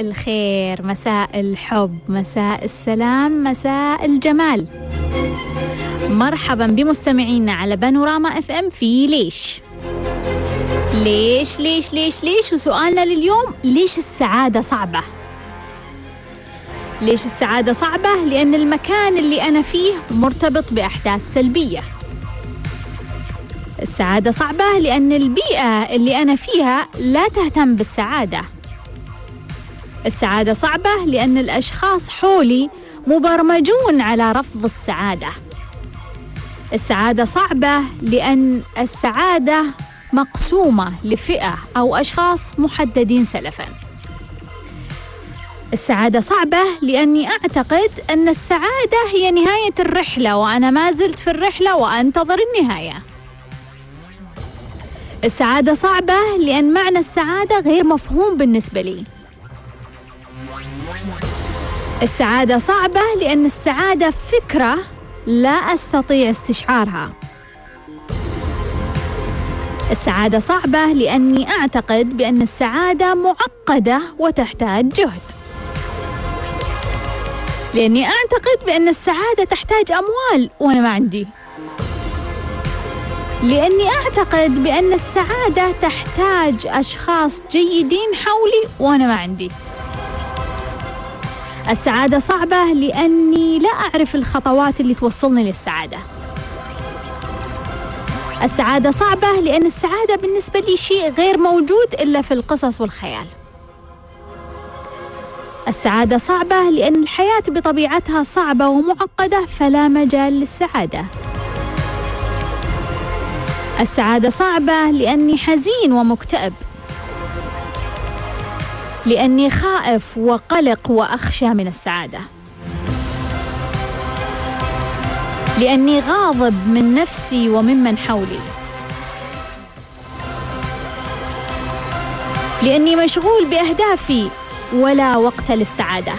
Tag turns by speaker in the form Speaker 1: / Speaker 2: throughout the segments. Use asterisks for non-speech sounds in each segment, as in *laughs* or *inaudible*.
Speaker 1: الخير مساء الحب مساء السلام مساء الجمال. مرحبا بمستمعينا على بانوراما إف إم في ليش؟ ليش ليش ليش ليش؟ وسؤالنا لليوم ليش السعادة صعبة؟ ليش السعادة صعبة؟ لأن المكان اللي أنا فيه مرتبط بأحداث سلبية. السعادة صعبة لأن البيئة اللي أنا فيها لا تهتم بالسعادة. السعادة صعبة لأن الأشخاص حولي مبرمجون على رفض السعادة. السعادة صعبة لأن السعادة مقسومة لفئة أو أشخاص محددين سلفاً. السعادة صعبة لأني أعتقد أن السعادة هي نهاية الرحلة وأنا ما زلت في الرحلة وأنتظر النهاية. السعادة صعبة لأن معنى السعادة غير مفهوم بالنسبة لي. السعادة صعبة لأن السعادة فكرة لا أستطيع استشعارها. السعادة صعبة لأني أعتقد بأن السعادة معقدة وتحتاج جهد. لأني أعتقد بأن السعادة تحتاج أموال وأنا ما عندي. لأني أعتقد بأن السعادة تحتاج أشخاص جيدين حولي وأنا ما عندي. السعادة صعبة لأني لا أعرف الخطوات اللي توصلني للسعادة. السعادة صعبة لأن السعادة بالنسبة لي شيء غير موجود إلا في القصص والخيال. السعادة صعبة لأن الحياة بطبيعتها صعبة ومعقدة فلا مجال للسعادة. السعادة صعبة لأني حزين ومكتئب. لأني خائف وقلق وأخشى من السعادة. لأني غاضب من نفسي وممن حولي. لأني مشغول بأهدافي ولا وقت للسعادة.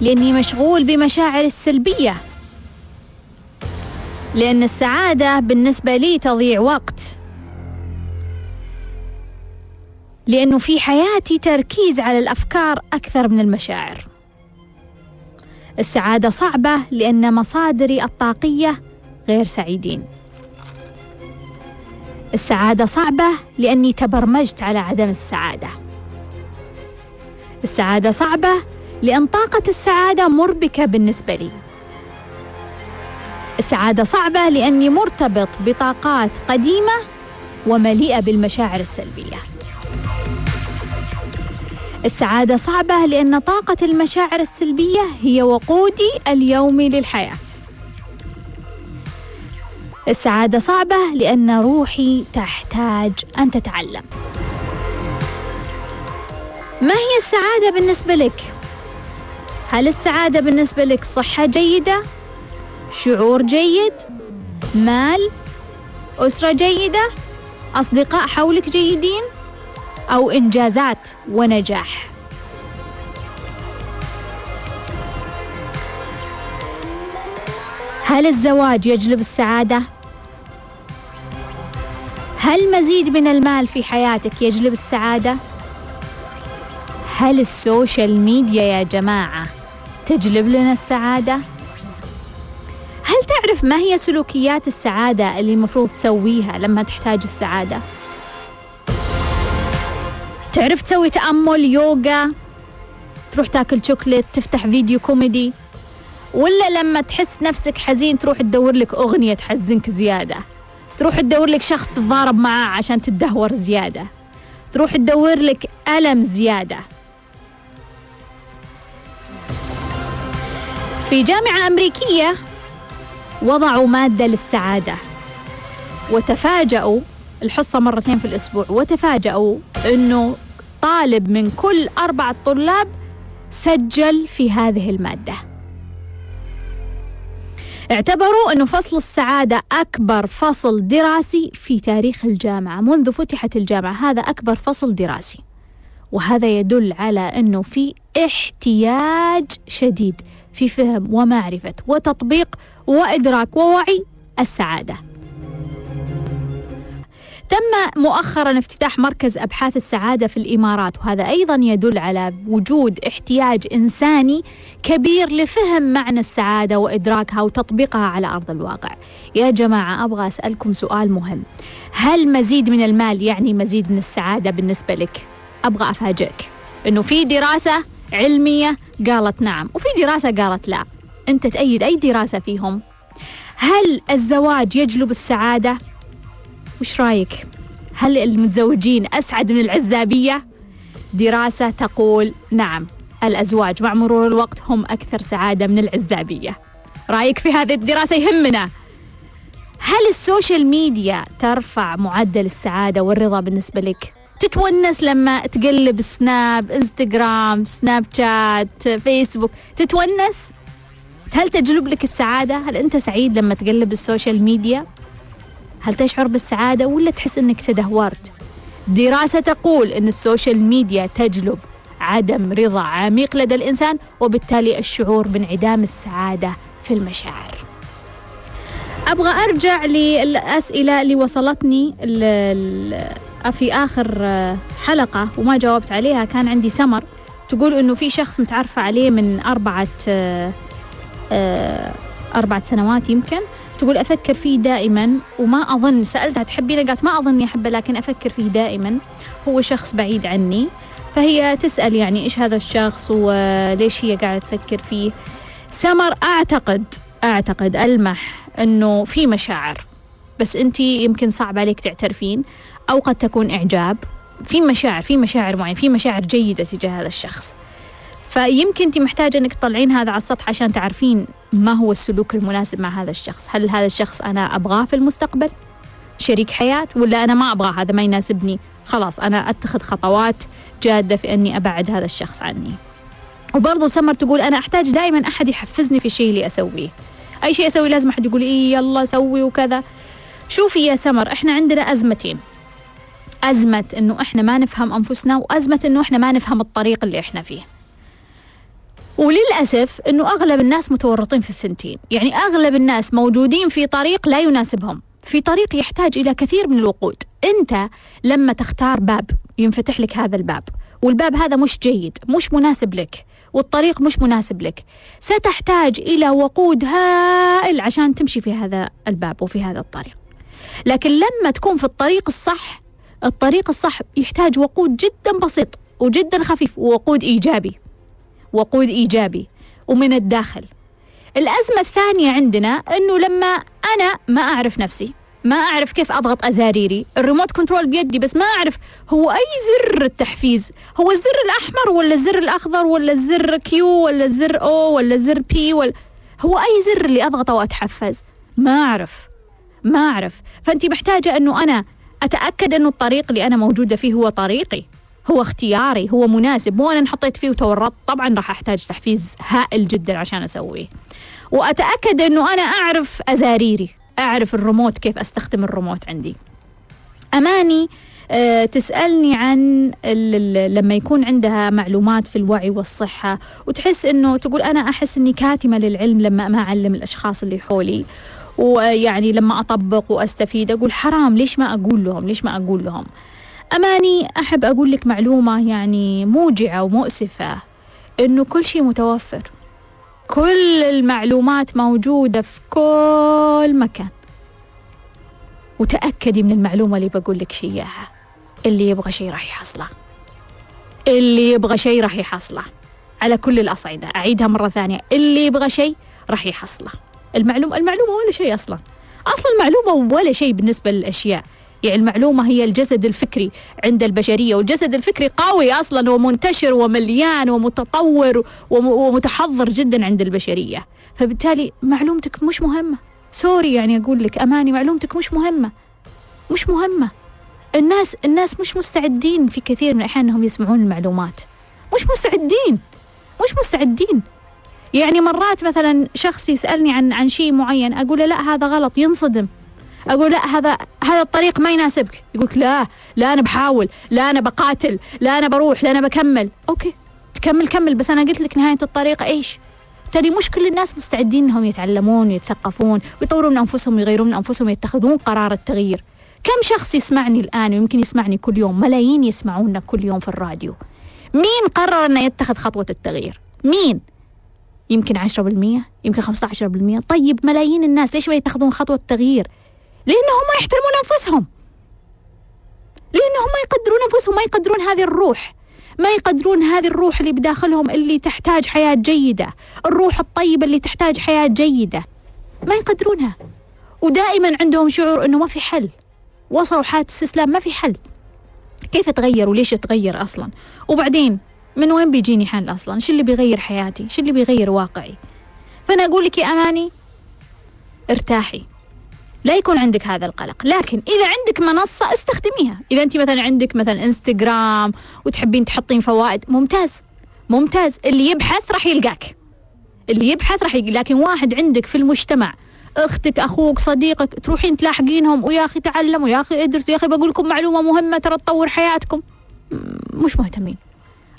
Speaker 1: لأني مشغول بمشاعر السلبية. لأن السعادة بالنسبة لي تضيع وقت. لأنه في حياتي تركيز على الأفكار أكثر من المشاعر. السعادة صعبة لأن مصادري الطاقية غير سعيدين. السعادة صعبة لأني تبرمجت على عدم السعادة. السعادة صعبة لأن طاقة السعادة مربكة بالنسبة لي. السعادة صعبة لأني مرتبط بطاقات قديمة ومليئة بالمشاعر السلبية. السعادة صعبة لأن طاقة المشاعر السلبية هي وقودي اليومي للحياة السعادة صعبة لأن روحي تحتاج أن تتعلم ما هي السعادة بالنسبة لك؟ هل السعادة بالنسبة لك صحة جيدة؟ شعور جيد؟ مال؟ أسرة جيدة؟ أصدقاء حولك جيدين؟ أو إنجازات ونجاح؟ هل الزواج يجلب السعادة؟ هل مزيد من المال في حياتك يجلب السعادة؟ هل ال social media يا جماعة تجلب لنا السعادة؟ هل تعرف ما هي سلوكيات السعادة اللي المفروض تسويها لما تحتاج السعادة؟ تعرف تسوي تأمل يوغا تروح تاكل شوكليت تفتح فيديو كوميدي ولا لما تحس نفسك حزين تروح تدور لك أغنية تحزنك زيادة. تروح تدور لك شخص تتضارب معاه عشان تدهور زيادة. تروح تدور لك ألم زيادة. في جامعة أمريكية وضعوا مادة للسعادة وتفاجأوا الحصة مرتين في الأسبوع وتفاجأوا أنه طالب من كل أربعة طلاب سجل في هذه المادة. اعتبروا أنه فصل السعادة أكبر فصل دراسي في تاريخ الجامعة. منذ فتحت الجامعة هذا أكبر فصل دراسي. وهذا يدل على أنه في احتياج شديد في فهم ومعرفة وتطبيق وإدراك ووعي السعادة. تم مؤخرا افتتاح مركز أبحاث السعادة في الإمارات وهذا أيضا يدل على وجود احتياج إنساني كبير لفهم معنى السعادة وإدراكها وتطبيقها على أرض الواقع. يا جماعة أبغى أسألكم سؤال مهم. هل مزيد من المال يعني مزيد من السعادة بالنسبة لك؟ أبغى أفاجئك إنه في دراسة علمية قالت نعم وفي دراسة قالت لا. أنت تأيد أي دراسة فيهم؟ هل الزواج يجلب السعادة؟ وش رأيك؟ هل المتزوجين أسعد من العزابية؟ دراسة تقول نعم الأزواج مع مرور الوقت هم أكثر سعادة من العزابية رأيك في هذه الدراسة يهمنا هل ال social media ترفع معدل السعادة والرضا بالنسبة لك؟ تتونس لما تقلب سناب إنستغرام سناب شات فيسبوك تتونس هل تجلب لك السعادة؟ هل أنت سعيد لما تقلب ال social media؟ هل تشعر بالسعادة ولا تحس أنك تدهورت؟ دراسة تقول أن ال social media تجلب عدم رضا عميق لدى الإنسان وبالتالي الشعور بانعدام السعادة في المشاعر. أبغى أرجع للأسئلة اللي وصلتني في آخر حلقة وما جاوبت عليها. كان عندي سمر تقول أنه في شخص متعرفة عليه من أربعة أربعة سنوات يمكن. تقول أفكر فيه دائما وما أظن سألتها تحبينه قالت ما أظني أحبه لكن أفكر فيه دائما. هو شخص بعيد عني فهي تسأل يعني إيش هذا الشخص وليش هي قاعدة تفكر فيه. سمر أعتقد أعتقد ألمح أنه في مشاعر. بس أنت يمكن صعب عليك تعترفين أو قد تكون إعجاب. في مشاعر في مشاعر معينة في مشاعر جيدة تجاه هذا الشخص. فيمكن أنت محتاجة أنك تطلعين هذا على السطح عشان تعرفين ما هو السلوك المناسب مع هذا الشخص. هل هذا الشخص أنا أبغاه في المستقبل؟ شريك حياة؟ ولا أنا ما أبغاه؟ هذا ما يناسبني. خلاص أنا أتخذ خطوات جادة في أني أبعد هذا الشخص عني. وبرضه سمر تقول أنا أحتاج دائما أحد يحفزني في الشيء اللي أسويه. أي شيء أسوي لازم أحد يقول إيه يلا سوي وكذا. شوفي يا سمر إحنا عندنا أزمتين. أزمة إنه إحنا ما نفهم أنفسنا وأزمة إنه إحنا ما نفهم الطريق اللي إحنا فيه. وللأسف أنه أغلب الناس متورطين في الثنتين. يعني أغلب الناس موجودين في طريق لا يناسبهم في طريق يحتاج إلى كثير من الوقود. أنت لما تختار باب ينفتح لك هذا الباب والباب هذا مش جيد مش مناسب لك والطريق مش مناسب لك ستحتاج إلى وقود هائل عشان تمشي في هذا الباب وفي هذا الطريق. لكن لما تكون في الطريق الصح الطريق الصح يحتاج وقود جدا بسيط وجدا خفيف ووقود إيجابي. وقود إيجابي ومن الداخل. الأزمة الثانية عندنا أنه لما أنا ما أعرف نفسي ما أعرف كيف أضغط أزراري ال remote control بيدي بس ما أعرف هو أي زر التحفيز هو الزر الأحمر ولا الزر الأخضر ولا الزر Q ولا الزر O ولا الزر B ولا هو أي زر اللي أضغطه وأتحفز. ما أعرف ما أعرف. فأنت محتاجة أنه أنا أتأكد أنه الطريق اللي أنا موجودة فيه هو طريقي. هو اختياري هو مناسب. مو أنا انحطيت فيه وتورطت. طبعا راح أحتاج تحفيز هائل جدا عشان أسويه. وأتأكد إنه أنا أعرف أزاريري أعرف الريموت كيف أستخدم الريموت عندي. أماني أه تسألني عن لما يكون عندها معلومات في الوعي والصحة وتحس أنه تقول أنا أحس أني كاتمة للعلم لما ما أعلم الأشخاص اللي حولي. ويعني لما أطبق وأستفيد أقول حرام ليش ما أقول لهم؟ ليش ما أقول لهم؟ أماني أحب أقول لك معلومة يعني موجعة ومؤسفة إنه كل شيء متوفر. كل المعلومات موجودة في كل مكان. وتأكدي من المعلومة اللي بقول لك إياها. اللي يبغى شيء راح يحصله. اللي يبغى شيء راح يحصله. على كل الأصعدة. أعيدها مرة ثانية. اللي يبغى شيء راح يحصله. المعلومة المعلومة ولا شيء أصلا. أصلا المعلومة ولا شيء بالنسبة للأشياء. يعني المعلومة هي الجسد الفكري عند البشرية والجسد الفكري قوي أصلا ومنتشر ومليان ومتطور ومتحضر جدا عند البشرية. فبالتالي معلومتك مش مهمة. سوري يعني أقول لك أماني معلومتك مش مهمة. مش مهمة. الناس الناس مش مستعدين في كثير من الأحيان أنهم يسمعون المعلومات. مش مستعدين. مش مستعدين. يعني مرات مثلا شخص يسألني عن عن شيء معين أقول له لا هذا غلط ينصدم. أقول لا هذا هذا الطريق ما يناسبك. يقولك لا لا أنا بحاول لا أنا بقاتل لا أنا بروح لا أنا بكمل. أوكي تكمل كمل. بس أنا قلت لك نهاية الطريق إيش؟ بالتالي مش كل الناس مستعدين إنهم يتعلمون ويتثقفون ويطورون من أنفسهم ويغيرون من أنفسهم ويتخذون قرار التغيير. كم شخص يسمعني الآن ويمكن يسمعني كل يوم ملايين يسمعونا كل يوم في الراديو؟ مين قرر أنه يتخذ خطوة التغيير؟ مين؟ يمكن 10% يمكن 15% طيب ملايين الناس ليش ما يتخذون خطوة تغيير لأنهم ما يحترمون أنفسهم. لأنهم ما يقدرون أنفسهم ما يقدرون هذه الروح. ما يقدرون هذه الروح اللي بداخلهم اللي تحتاج حياة جيدة. الروح الطيبة اللي تحتاج حياة جيدة. ما يقدرونها. ودائما عندهم شعور أنه ما في حل. وصلوا حالة استسلام ما في حل. كيف اتغير وليش اتغير أصلا؟ وبعدين من وين بيجيني حل أصلا؟ شو اللي بيغير حياتي؟ شو اللي بيغير واقعي؟ فأنا أقول لك يا أماني ارتاحي. لا يكون عندك هذا القلق. لكن إذا عندك منصة استخدميها. إذا أنت مثلا عندك مثلا إنستغرام وتحبين تحطين فوائد ممتاز ممتاز. اللي يبحث راح يلقاك. اللي يبحث راح يلقاك. لكن واحد عندك في المجتمع أختك أخوك صديقك تروحين تلاحقينهم ويا أخي تعلموا يا أخي ادرسوا يا أخي بقول لكم معلومة مهمة ترى تطور حياتكم. مش مهتمين.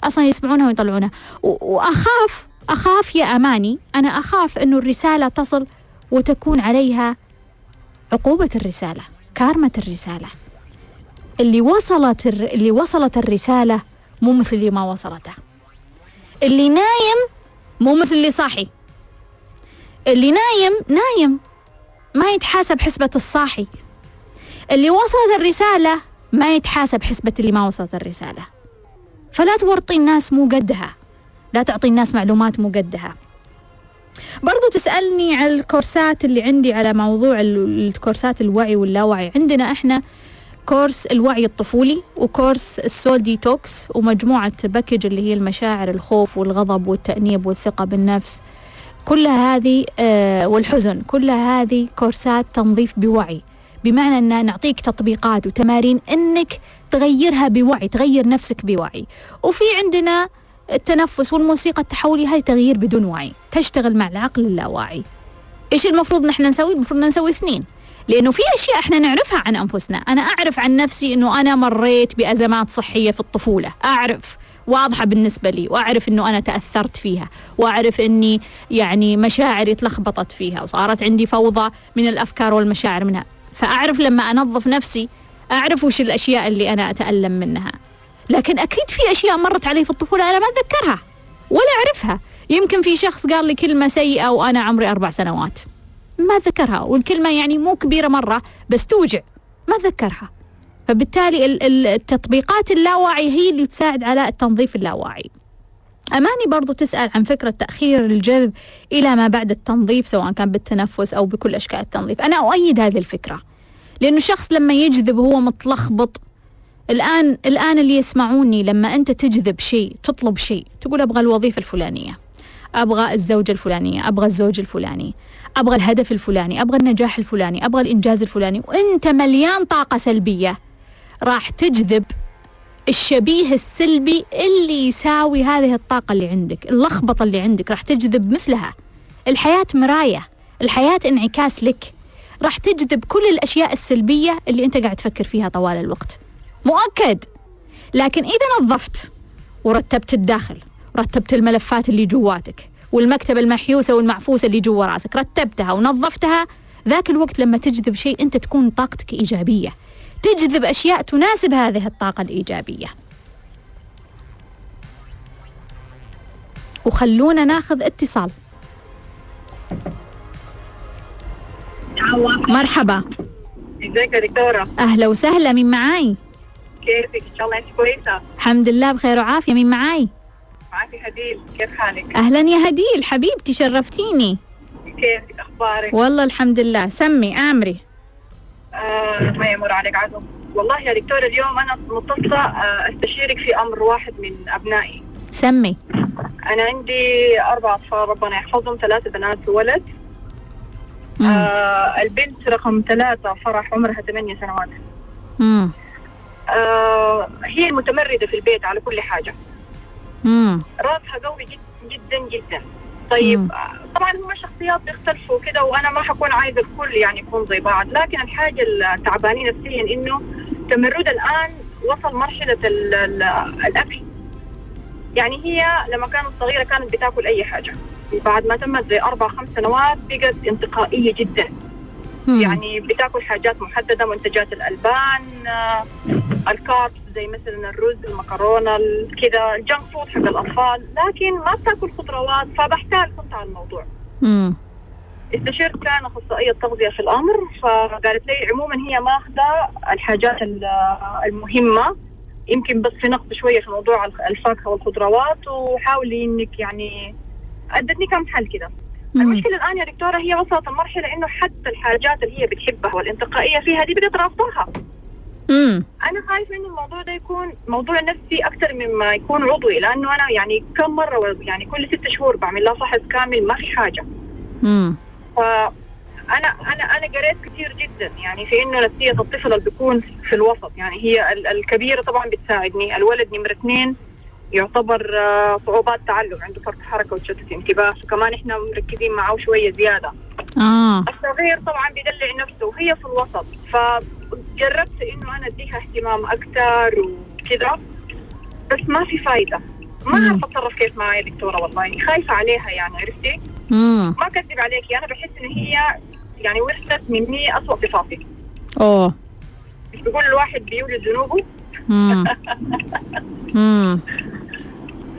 Speaker 1: أصلا يسمعونها ويطلعونها. وأخاف أخاف يا أماني أنا أخاف إنه الرسالة تصل وتكون عليها عقوبة الرسالة كارمة الرسالة. اللي وصلت اللي وصلت الرسالة مو مثل اللي ما وصلته. اللي نايم مو مثل اللي صاحي. اللي نايم نايم ما يتحاسب حسبة الصاحي. اللي وصلت الرسالة ما يتحاسب حسبة اللي ما وصلت الرسالة. فلا تورطي الناس مو قدها. لا تعطي الناس معلومات مو قدها. برضو تسألني على الكورسات اللي عندي على موضوع الكورسات الوعي واللاوعي. عندنا إحنا course الوعي الطفولي و course ال Soul Detox ومجموعة package اللي هي المشاعر الخوف والغضب والتأنيب والثقة بالنفس. كلها هذه آه والحزن. كلها هذه كورسات تنظيف بوعي. بمعنى أن نعطيك تطبيقات وتمارين أنك تغيرها بوعي تغير نفسك بوعي. وفي عندنا التنفس والموسيقى التحولية هذه تغيير بدون وعي تشتغل مع العقل اللاواعي. إيش المفروض نحن نسوي؟ المفروض نسوي اثنين. لأنه في أشياء إحنا نعرفها عن أنفسنا. أنا أعرف عن نفسي إنه أنا مريت بأزمات صحية في الطفولة. أعرف. واضحة بالنسبة لي. وأعرف إنه أنا تأثرت فيها. وأعرف إني يعني مشاعري تلخبطت فيها. وصارت عندي فوضى من الأفكار والمشاعر منها. فأعرف لما أنظف نفسي أعرف وش الأشياء اللي أنا أتألم منها. لكن أكيد في أشياء مرت علي في الطفولة أنا ما أتذكرها ولا أعرفها. يمكن في شخص قال لي كلمة سيئة وأنا عمري أربع سنوات. ما أتذكرها والكلمة يعني مو كبيرة مرة بس توجع. ما أتذكرها. فبالتالي التطبيقات اللاواعي هي اللي تساعد على التنظيف اللاواعي. أماني برضو تسأل عن فكرة تأخير الجذب إلى ما بعد التنظيف سواء كان بالتنفس أو بكل أشكال التنظيف. أنا أؤيد هذه الفكرة. لأنه الشخص لما يجذب وهو متلخبط الآن الآن اللي يسمعوني لما أنت تجذب شيء تطلب شيء تقول أبغى الوظيفة الفلانية أبغى الزوجة الفلانية أبغى الزوج الفلاني أبغى الهدف الفلاني أبغى النجاح الفلاني أبغى الإنجاز الفلاني وأنت مليان طاقة سلبية راح تجذب الشبيه السلبي اللي يساوي هذه الطاقة اللي عندك اللخبطة اللي عندك راح تجذب مثلها. الحياة مراية الحياة انعكاس لك. راح تجذب كل الأشياء السلبية اللي أنت قاعد تفكر فيها طوال الوقت. مؤكد. لكن إذا نظفت ورتبت الداخل رتبت الملفات اللي جواتك والمكتبة المحيوسة والمعفوسة اللي جوا راسك رتبتها ونظفتها ذاك الوقت لما تجذب شيء أنت تكون طاقتك إيجابية. تجذب أشياء تناسب هذه الطاقة الإيجابية. وخلونا ناخذ اتصال. مرحبا.
Speaker 2: إزيك يا دكتورة؟
Speaker 1: أهلا وسهلا مين معاي؟
Speaker 2: كيفك؟ إن شاء الله أنت كويسة.
Speaker 1: الحمد لله بخير وعافية. مين معاي؟
Speaker 2: معك هديل. كيف حالك؟
Speaker 1: أهلا يا هديل. حبيبتي شرفتيني.
Speaker 2: كيفك؟ أخبارك؟
Speaker 1: والله الحمد لله. سمي آمري.
Speaker 2: آه ما يمر عليك عدو والله يا دكتورة اليوم أنا متصلة آه أستشيرك في أمر واحد من أبنائي.
Speaker 1: سمي.
Speaker 2: أنا عندي أربع أطفال ربنا يحفظهم. ثلاثة بنات وولد. آه البنت رقم ثلاثة فرح عمرها ثمانية سنوات.
Speaker 1: مم.
Speaker 2: آه هي المتمردة في البيت على كل حاجة.
Speaker 1: مم.
Speaker 2: راسها قوي جدا جدا جدا. طيب
Speaker 1: مم.
Speaker 2: آه، طبعا هم الشخصيات بيختلفوا كده وأنا ما حكون عايزه الكل يعني يكون زي بعض. لكن الحاجة التعبانين نفسيا إنه تمرد الآن وصل مرحلة ال- ال- الأكل. يعني هي لما كانت صغيرة كانت بتاكل أي حاجة. بعد ما تمت زي أربع خمس سنوات بقت انتقائية جدا.
Speaker 1: مم.
Speaker 2: يعني بتاكل حاجات محددة منتجات الألبان آه، الكاربس زي مثلا الرز المكرونة ال- كذا الجنك فود حق الأطفال لكن ما بتاكل خضروات فبحتال كنت على الموضوع
Speaker 1: مم.
Speaker 2: استشرت كان أخصائية تغذيه في الأمر فقالت لي عموما هي ماخذة الحاجات ال- المهمة يمكن بس في نقص شوية في موضوع الفاكهة والخضروات وحاولي إنك يعني أدتني كم حل كده. المشكلة الآن يا دكتورة هي وصلت المرحله إنه حتى الحاجات اللي هي بتحبها والانتقائية فيها دي بدات رافضاها
Speaker 1: مم.
Speaker 2: أنا خايفة إنه الموضوع ده يكون موضوع نفسي أكثر مما يكون عضوي لأنه أنا يعني كم مرة يعني كل ست شهور بعمل لها فحص كامل ما في حاجة
Speaker 1: مم.
Speaker 2: فانا أنا أنا قريت كثير جدا يعني في إنه نفسية الطفل اللي بيكون في الوسط يعني هي ال- الكبيرة طبعا بتساعدني الولد نمرة اثنين يعتبر آه، صعوبات تعلم عنده فرط حركة وتشتت انتباه. وكمان إحنا مركزين معاه شوية زيادة.
Speaker 1: آه.
Speaker 2: الصغير طبعا بيدلع نفسه وهي في الوسط. فجربت إنه أنا أديها اهتمام أكثر وكذا بس ما في فايدة. ما. اعرف أتصرف كيف معايا يا دكتوره والله. خايفة عليها يعني عرفتي؟
Speaker 1: مم.
Speaker 2: ما أكذب عليكي أنا بحس ان هي يعني ورثت مني اسوء صفاتي
Speaker 1: أوه.
Speaker 2: مش بيقول الواحد بيولد ذنوبه.
Speaker 1: مم. *laughs*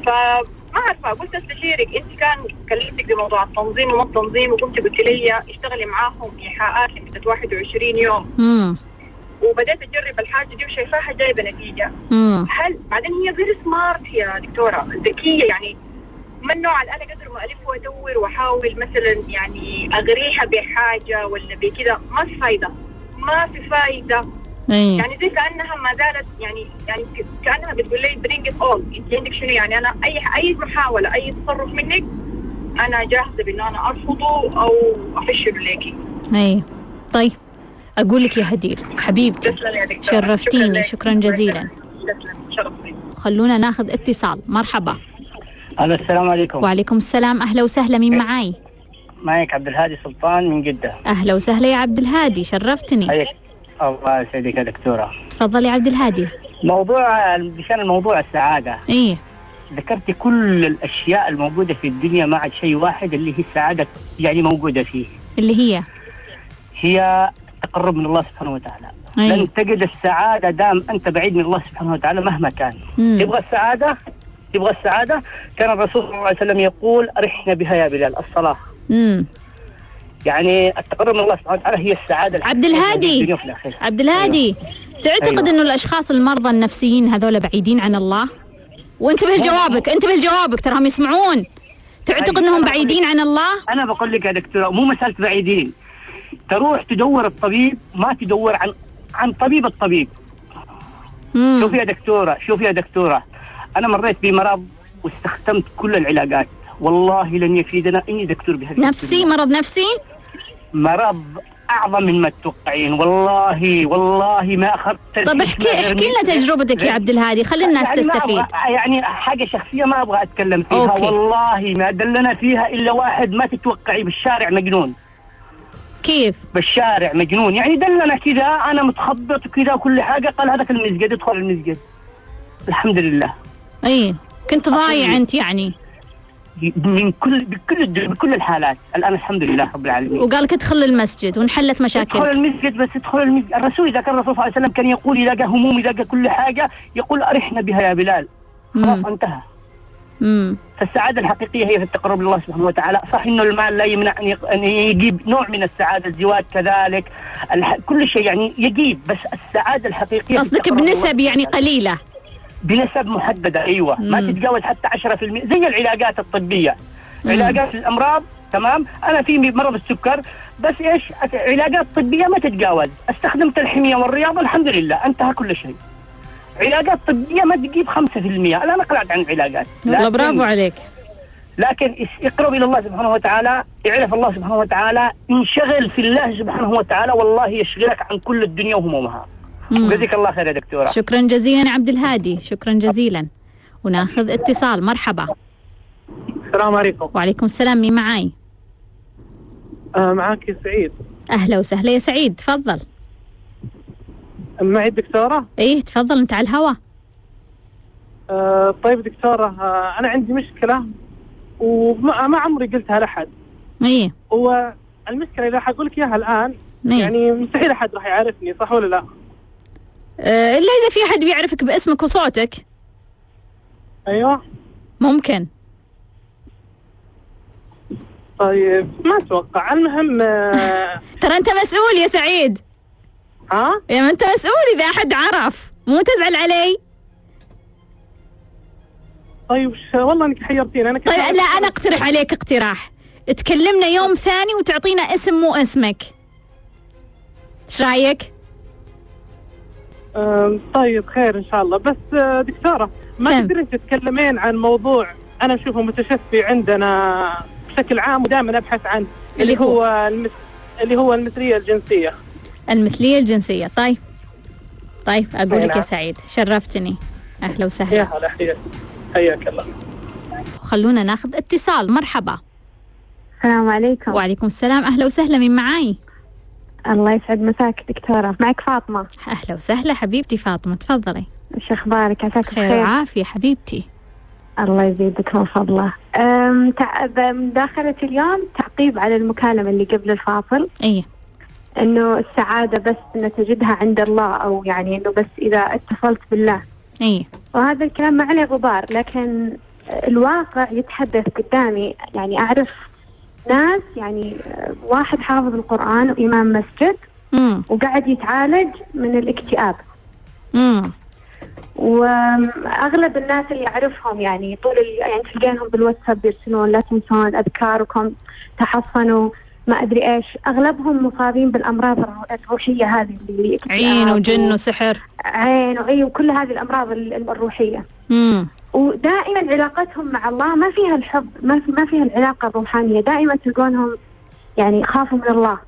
Speaker 2: فما عارفة قلت أستشيرك. أنت كان كلمتك بموضوع التنظيم وما التنظيم وكنت قلت لي اشتغلي معاهم ايحاءات لمدة 21 يوم.
Speaker 1: مم.
Speaker 2: وبدأت أجرب الحاجة دي وشايفاها جايبة نتيجة.
Speaker 1: مم.
Speaker 2: هل بعدين هي فيري سمارت يا دكتورة؟ ذكية يعني. من نوع اللي أنا قدر ما ألف وأدور وأحاول مثلا يعني أغريها بحاجة ولا بكذا. ما في فايدة. ما في فايدة.
Speaker 1: إيه.
Speaker 2: يعني زي كأنها ما زالت يعني يعني كأنها بتقول لي bring it on انت عندك شنو يعني؟ أنا اي أي محاولة أي تصرف منك أنا جاهزة بان أنا أرفضه أو افشله ليكي.
Speaker 1: إيه. طيب أقول لك يا هدير حبيبتي شرفتيني. شكرا جزيلا. خلونا ناخذ اتصال. مرحبا.
Speaker 3: ألو السلام عليكم.
Speaker 1: وعليكم السلام. أهلا وسهلا مين معاي؟
Speaker 3: معك عبد الهادي سلطان من جدة.
Speaker 1: أهلا وسهلا يا عبد الهادي شرفتني.
Speaker 3: حياك. الله يسعدك يا دكتورة.
Speaker 1: تفضل يا عبد الهادي.
Speaker 3: موضوع بشان الموضوع السعادة.
Speaker 1: إيه
Speaker 3: ذكرت كل الأشياء الموجودة في الدنيا ما عاد شيء واحد اللي هي السعادة يعني موجودة فيه.
Speaker 1: اللي هي؟
Speaker 3: هي التقرب من الله سبحانه وتعالى.
Speaker 1: أي.
Speaker 3: لن تجد السعادة دام أنت بعيد من الله سبحانه وتعالى مهما كان.
Speaker 1: مم.
Speaker 3: تبغى السعادة؟ تبغى السعادة؟ كان الرسول صلى الله عليه وسلم يقول أرحنا بها يا بلال الصلاة.
Speaker 1: مم.
Speaker 3: يعني التقرب من الله سبحانه وتعالى هي السعادة
Speaker 1: عبد الهادي. عبد الهادي تعتقد
Speaker 3: أيوة.
Speaker 1: إنه الأشخاص المرضى النفسيين هذول بعيدين عن الله؟ وانتبه لجوابك انتبه لجوابك تراهم يسمعون. تعتقد
Speaker 3: أيوة.
Speaker 1: إنهم بعيدين عن الله؟
Speaker 3: أنا بقول لك يا دكتورة مو مسألة بعيدين. تروح تدور الطبيب ما تدور عن عن طبيب الطبيب.
Speaker 1: مم.
Speaker 3: شوف يا دكتورة شوف يا دكتورة. أنا مريت بمرض واستخدمت كل العلاجات والله لن يفيدنا اني دكتور بهذه
Speaker 1: نفسي. مرض نفسي؟
Speaker 3: مرض أعظم من ما تتوقعين. والله والله ما أخذت
Speaker 1: طب احكي احكي لنا تجربتك يا عبد الهادي خلي الناس
Speaker 3: يعني
Speaker 1: تستفيد
Speaker 3: يعني حاجة شخصية ما أبغى أتكلم فيها.
Speaker 1: أوكي.
Speaker 3: والله ما دلنا فيها إلا واحد ما تتوقعي بالشارع مجنون.
Speaker 1: كيف؟
Speaker 3: بالشارع مجنون. يعني دلنا كذا أنا متخبط وكذا وكل حاجة. قال هذاك المسجد ادخل المسجد الحمد لله.
Speaker 1: اي كنت ضايع أنت يعني.
Speaker 3: من كل بكل بكل الحالات. الآن الحمد لله رب العالمين.
Speaker 1: وقال لك ادخل المسجد وانحلت
Speaker 3: ادخل
Speaker 1: مشاكلك
Speaker 3: المسجد بس ادخل المسجد الرسول إذا كان الرسول صلى الله عليه وسلم كان يقول اذا جاء هموم اذا جاء كل حاجة يقول أرحنا بها يا بلال. خلاص. انتهى.
Speaker 1: مم.
Speaker 3: فالسعادة الحقيقية هي في التقرب لله سبحانه وتعالى. صح إنه المال لا يمنع أن يجيب نوع من السعادة الزواج كذلك. كل شيء يعني يجيب بس السعادة الحقيقية
Speaker 1: قصدك بنسب يعني
Speaker 3: سبحانه بنسب محددة أيوة. ما
Speaker 1: مم.
Speaker 3: تتجاوز حتى 10% زي العلاجات الطبية.
Speaker 1: مم.
Speaker 3: علاجات الأمراض تمام؟ أنا في مرض السكر بس إيش؟ أت- علاجات طبية ما تتجاوز. استخدمت الحمية والرياضة الحمد لله انتهى كل شيء. علاجات طبية ما تجيب 5% الآن أقلعت عن العلاجات
Speaker 1: والله
Speaker 3: لكن-
Speaker 1: برافو عليك.
Speaker 3: لكن اقرب إلى الله سبحانه وتعالى يعرف الله سبحانه وتعالى انشغل في الله سبحانه وتعالى والله يشغلك عن كل الدنيا وهمومها. جزاك الله خير يا دكتورة.
Speaker 1: شكرا جزيلا عبد الهادي. شكرا جزيلا. وناخذ اتصال. مرحبا.
Speaker 4: السلام عليكم.
Speaker 1: وعليكم السلام. مين معاي؟
Speaker 4: آه معاك سعيد.
Speaker 1: أهلا وسهلا يا سعيد. تفضل.
Speaker 4: معي الدكتورة
Speaker 1: إيه تفضل. أنت على الهوا
Speaker 4: آه طيب دكتورة آه أنا عندي مشكلة وما ما عمري قلتها لأحد
Speaker 1: إيه.
Speaker 4: والمشكلة إذا حقول لك إياها الآن
Speaker 1: نعم.
Speaker 4: يعني مستحيل أحد راح يعرفني صح ولا لا؟
Speaker 1: آه، الا اذا في حد بيعرفك باسمك وصوتك؟
Speaker 4: أيوه.
Speaker 1: ممكن.
Speaker 4: طيب ما أتوقع. المهم آه، *laughs*
Speaker 1: ترى أنت مسؤول يا سعيد.
Speaker 4: ها؟
Speaker 1: يا ما أنت مسؤول إذا أحد عرف. مو تزعل علي.
Speaker 4: طيب والله إنك حيرتيني. أنا
Speaker 1: طيب لا أنا أقترح عليك اقتراح. تكلمنا يوم ثاني وتعطينا اسم مو اسمك. إيش
Speaker 4: رأيك؟ طيب خير إن شاء الله. بس آه، دكتورة ما. تقدرين تتكلمين عن موضوع أنا أشوفه متشفي عندنا بشكل عام ودائما أبحث عنه
Speaker 1: اللي
Speaker 4: اللي هو؟ المس... اللي هو المثلية الجنسية.
Speaker 1: المثلية الجنسية. طيب. طيب
Speaker 4: أقول
Speaker 1: لك يا
Speaker 4: نعم.
Speaker 1: سعيد شرفتني. أهلا
Speaker 4: يا
Speaker 1: وسهلا
Speaker 4: هلا حياك حياك الله.
Speaker 1: خلونا ناخذ اتصال. مرحبا.
Speaker 5: السلام عليكم.
Speaker 1: وعليكم السلام. أهلا وسهلا من معاي؟
Speaker 5: الله يسعد مساك دكتورة. معك فاطمة.
Speaker 1: أهلا وسهلا حبيبتي فاطمة تفضلي.
Speaker 5: إيش أخبارك؟ عساك
Speaker 1: خير
Speaker 5: بخير.
Speaker 1: وعافية حبيبتي.
Speaker 5: الله يزيدك من فضله. مداخلة اليوم تعقيب على المكالمة اللي قبل الفاصل.
Speaker 1: إي.
Speaker 5: إنه السعادة بس نتجدها عند الله أو يعني إنه بس إذا اتصلت بالله.
Speaker 1: إي.
Speaker 5: وهذا الكلام ما عليه غبار لكن الواقع يتحدث قدامي يعني أعرف ناس يعني واحد حافظ القرآن وإمام مسجد
Speaker 1: امم
Speaker 5: وقاعد يتعالج من الاكتئاب.
Speaker 1: امم
Speaker 5: وأغلب الناس اللي اعرفهم يعني طول. يعني تلقينهم بالواتساب يرسلون لا تنسون أذكاركم تحصنوا ما أدري إيش. أغلبهم مصابين بالأمراض الرو- الروحية هذه اللي
Speaker 1: عين وجن وسحر.
Speaker 5: عين وإي وكل هذه الأمراض ال- الروحية.
Speaker 1: امم
Speaker 5: ودائما علاقتهم مع الله ما فيها الحب ما ما فيها العلاقة الروحانية. دائما تلقونهم يعني خافوا من الله.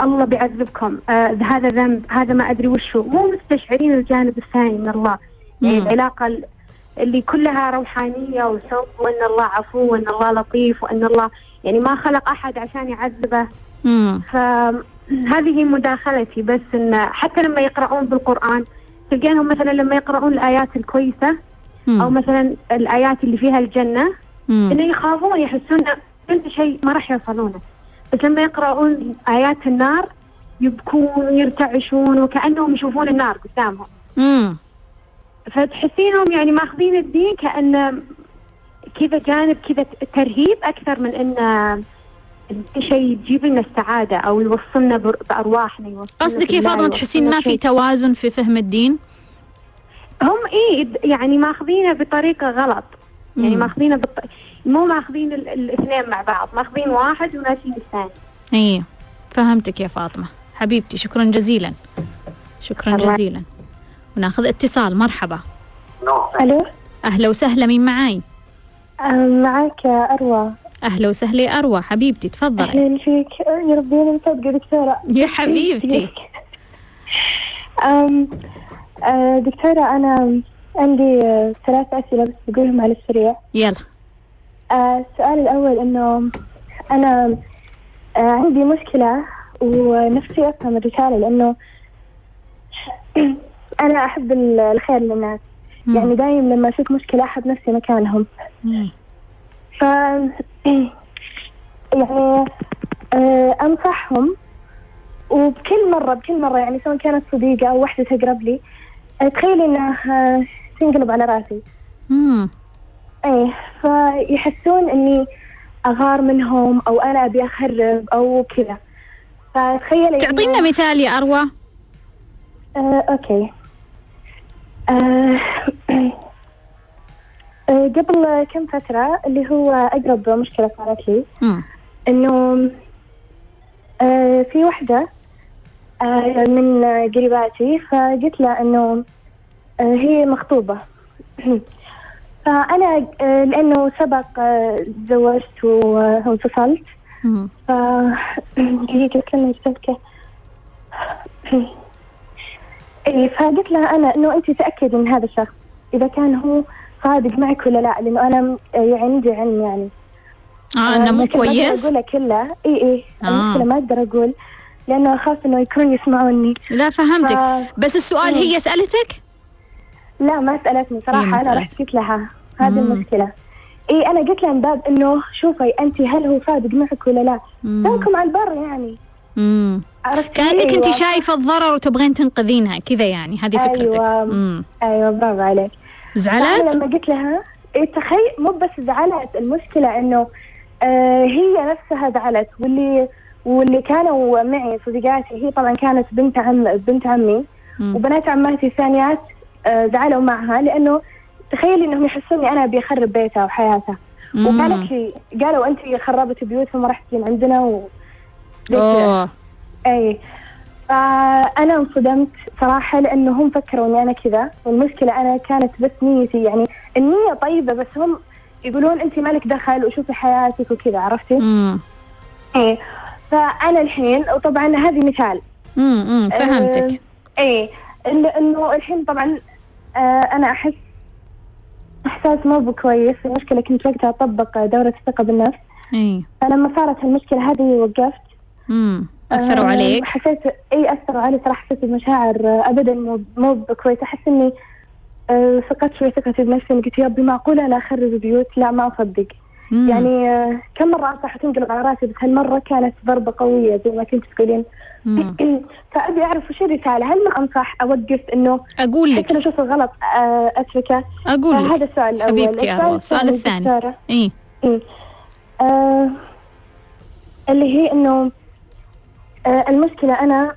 Speaker 5: الله بيعذبكم. أه هذا ذنب هذا ما أدري وشو. مو مستشعرين الجانب الثاني من الله. يعني
Speaker 1: مم.
Speaker 5: العلاقة ال- اللي كلها روحانية وحب وإن الله عفو وإن الله لطيف وإن الله يعني ما خلق أحد عشان يعذبه. فهذه مداخلتي بس إن حتى لما يقرؤون بالقرآن تلقينهم مثلا لما يقرؤون الآيات الكويسه أو مثلا الآيات اللي فيها الجنة إنه يخافون يحسون انه شيء ما راح يوصلونه. بس لما يقرؤون آيات النار يبكون ويرتعشون وكأنهم يشوفون النار قدامهم.
Speaker 1: امم
Speaker 5: فتحسينهم يعني ماخذين الدين كانه كذا جانب كذا ترهيب أكثر من انه شيء يجيب لنا السعادة أو يوصلنا بأرواحنا يوصلنا
Speaker 1: قصدك يا
Speaker 5: بالله،
Speaker 1: فاطمة تحسين ما في. توازن في فهم الدين؟
Speaker 5: هم إيه يعني ماخذينه بطريقة غلط. يعني
Speaker 1: مم.
Speaker 5: ماخذينه بط... مو ماخذين ال- الاثنين مع بعض ماخذين واحد وناسين الثاني.
Speaker 1: إي فهمتك يا فاطمة. حبيبتي شكرا جزيلا. شكرا
Speaker 5: الله.
Speaker 1: جزيلا. وناخذ اتصال. مرحبا.
Speaker 6: ألو؟
Speaker 1: أهلا وسهلا من معاي؟
Speaker 6: معك أروى.
Speaker 1: أهلا وسهلا يا أروى. حبيبتي تفضلي.
Speaker 6: أهلا فيك. يا ربي أنا مصدقة دكتورة.
Speaker 1: يا حبيبتي.
Speaker 6: دكتورة أنا عندي أه، ثلاث أسئلة بس بقولهم على السريع
Speaker 1: يلا
Speaker 6: أه، السؤال الأول إنه أنا عندي مشكلة ونفسي أفهم الرسالة لأنه *clears throat* أنا أحب ال- الخير للناس
Speaker 1: مم.
Speaker 6: يعني دايم لما أشوف مشكلة أحب نفسي مكانهم
Speaker 1: مم.
Speaker 6: ف *clears throat* يعني آه، أنصحهم وبكل مرة بكل مرة يعني سواء كانت صديقة أو واحدة تقرب لي آه، تخيلي انها آه، تنقلب على رأسي
Speaker 1: مم.
Speaker 6: إيه فيحسون إني أغار منهم أو أنا أبي أخرب أو كذا فتخيلي
Speaker 1: تعطينا
Speaker 6: إنه-
Speaker 1: مثال يا أروى
Speaker 6: آه، أوكي آه، *clears throat* آه، قبل كم فترة اللي هو أقرب مشكلة صارت لي. إنه آه في وحدة آه من قريباتي. فقلت لها إنه آه هي مخطوبة. *clears throat* فأنا آه لأنه سبق آه تزوجت وانفصلت.
Speaker 1: مم.
Speaker 6: ف دقيقه كلمه سلكه اي فقلت لها أنا إنه أنت تاكدي من هذا الشخص إذا كان هو صادق معك ولا لا لأنه أنا آه، يعني عندي علم يعني.
Speaker 1: آه إنه مو
Speaker 6: المشكلة ما
Speaker 1: كويس؟
Speaker 6: اقولها كلها اي اي
Speaker 1: آه.
Speaker 6: المشكلة ما أقدر أقول. لأنه أخاف إنه يكونوا يسمعوني.
Speaker 1: لا فهمتك.
Speaker 6: ف-
Speaker 1: بس السؤال. هي سألتك؟
Speaker 6: لا ما صراحة.
Speaker 1: ما
Speaker 6: أنا رحت. قلت لها هذه
Speaker 1: مم.
Speaker 6: المشكلة. اي أنا قلت لها من باب إنه شوفي أنت هل هو صادق معك ولا لا. دامكم على البر يعني.
Speaker 1: امم كأنك أنت
Speaker 6: أيوة.
Speaker 1: شايفة الضرر وتبغين تنقذينها. كذا يعني. هذه فكرتك.
Speaker 6: أيوة.
Speaker 1: امم
Speaker 6: أيوه برافو عليك.
Speaker 1: زعلت؟
Speaker 6: لما قلت لها إيه تخيل مو بس زعلت المشكلة إنه آه هي نفسها زعلت واللي واللي كانوا معي صديقاتي هي طبعا كانت بنت عم بنت عمي. وبنات عماتي الثانيات آه زعلوا معها لأنه تخيلي إنهم يحسوني أنا ابي اخرب بيتها وحياتها. وقالت لي قالوا أنت خربت بيوتهم وراح تجين عندنا و أي. فأنا انصدمت صراحة لأنه هم فكروا اني أنا كذا. والمشكلة أنا كانت بس نيتي يعني النية طيبة بس هم يقولون أنت مالك دخل وشوفي حياتك وكذا عرفتي؟
Speaker 1: امم
Speaker 6: إيه فأنا الحين وطبعا هذه مثال.
Speaker 1: امم فهمتك.
Speaker 6: آه إلا إنه الحين طبعا آه أنا أحس إحساس مو بكويس المشكلة كنت وقتها أطبق دورة الثقة بالنفس.
Speaker 1: إي.
Speaker 6: فلما صارت المشكلة هذه وقفت.
Speaker 1: امم أثروا
Speaker 6: آه،
Speaker 1: عليك؟
Speaker 6: حسيت إي أثروا علي صراحة. حسيت بمشاعر ابدا مو مو بكويسة. أحس إني آه، فقدت شوي ثقتي بنفسي قلت يا ربي معقولة أنا اخرب بيوت؟ لا ما أصدق.
Speaker 1: مم.
Speaker 6: يعني آه، كم مرة انصح وتنقلب على راسي بس هالمره كانت ضربة قوية زي ما كنت تقولين؟
Speaker 1: مم.
Speaker 6: فأبي أعرف وش الرسالة؟ هل ما أنصح أوقف إنه
Speaker 1: أقول
Speaker 6: حتى
Speaker 1: لك
Speaker 6: لو أشوف الغلط آه، أتركه؟
Speaker 1: أقول
Speaker 6: آه،
Speaker 1: لك.
Speaker 6: هذا السؤال الأول.
Speaker 1: حبيبتي أروى، السؤال الثاني.
Speaker 6: إيه. آه اللي هي إنه آه المشكلة أنا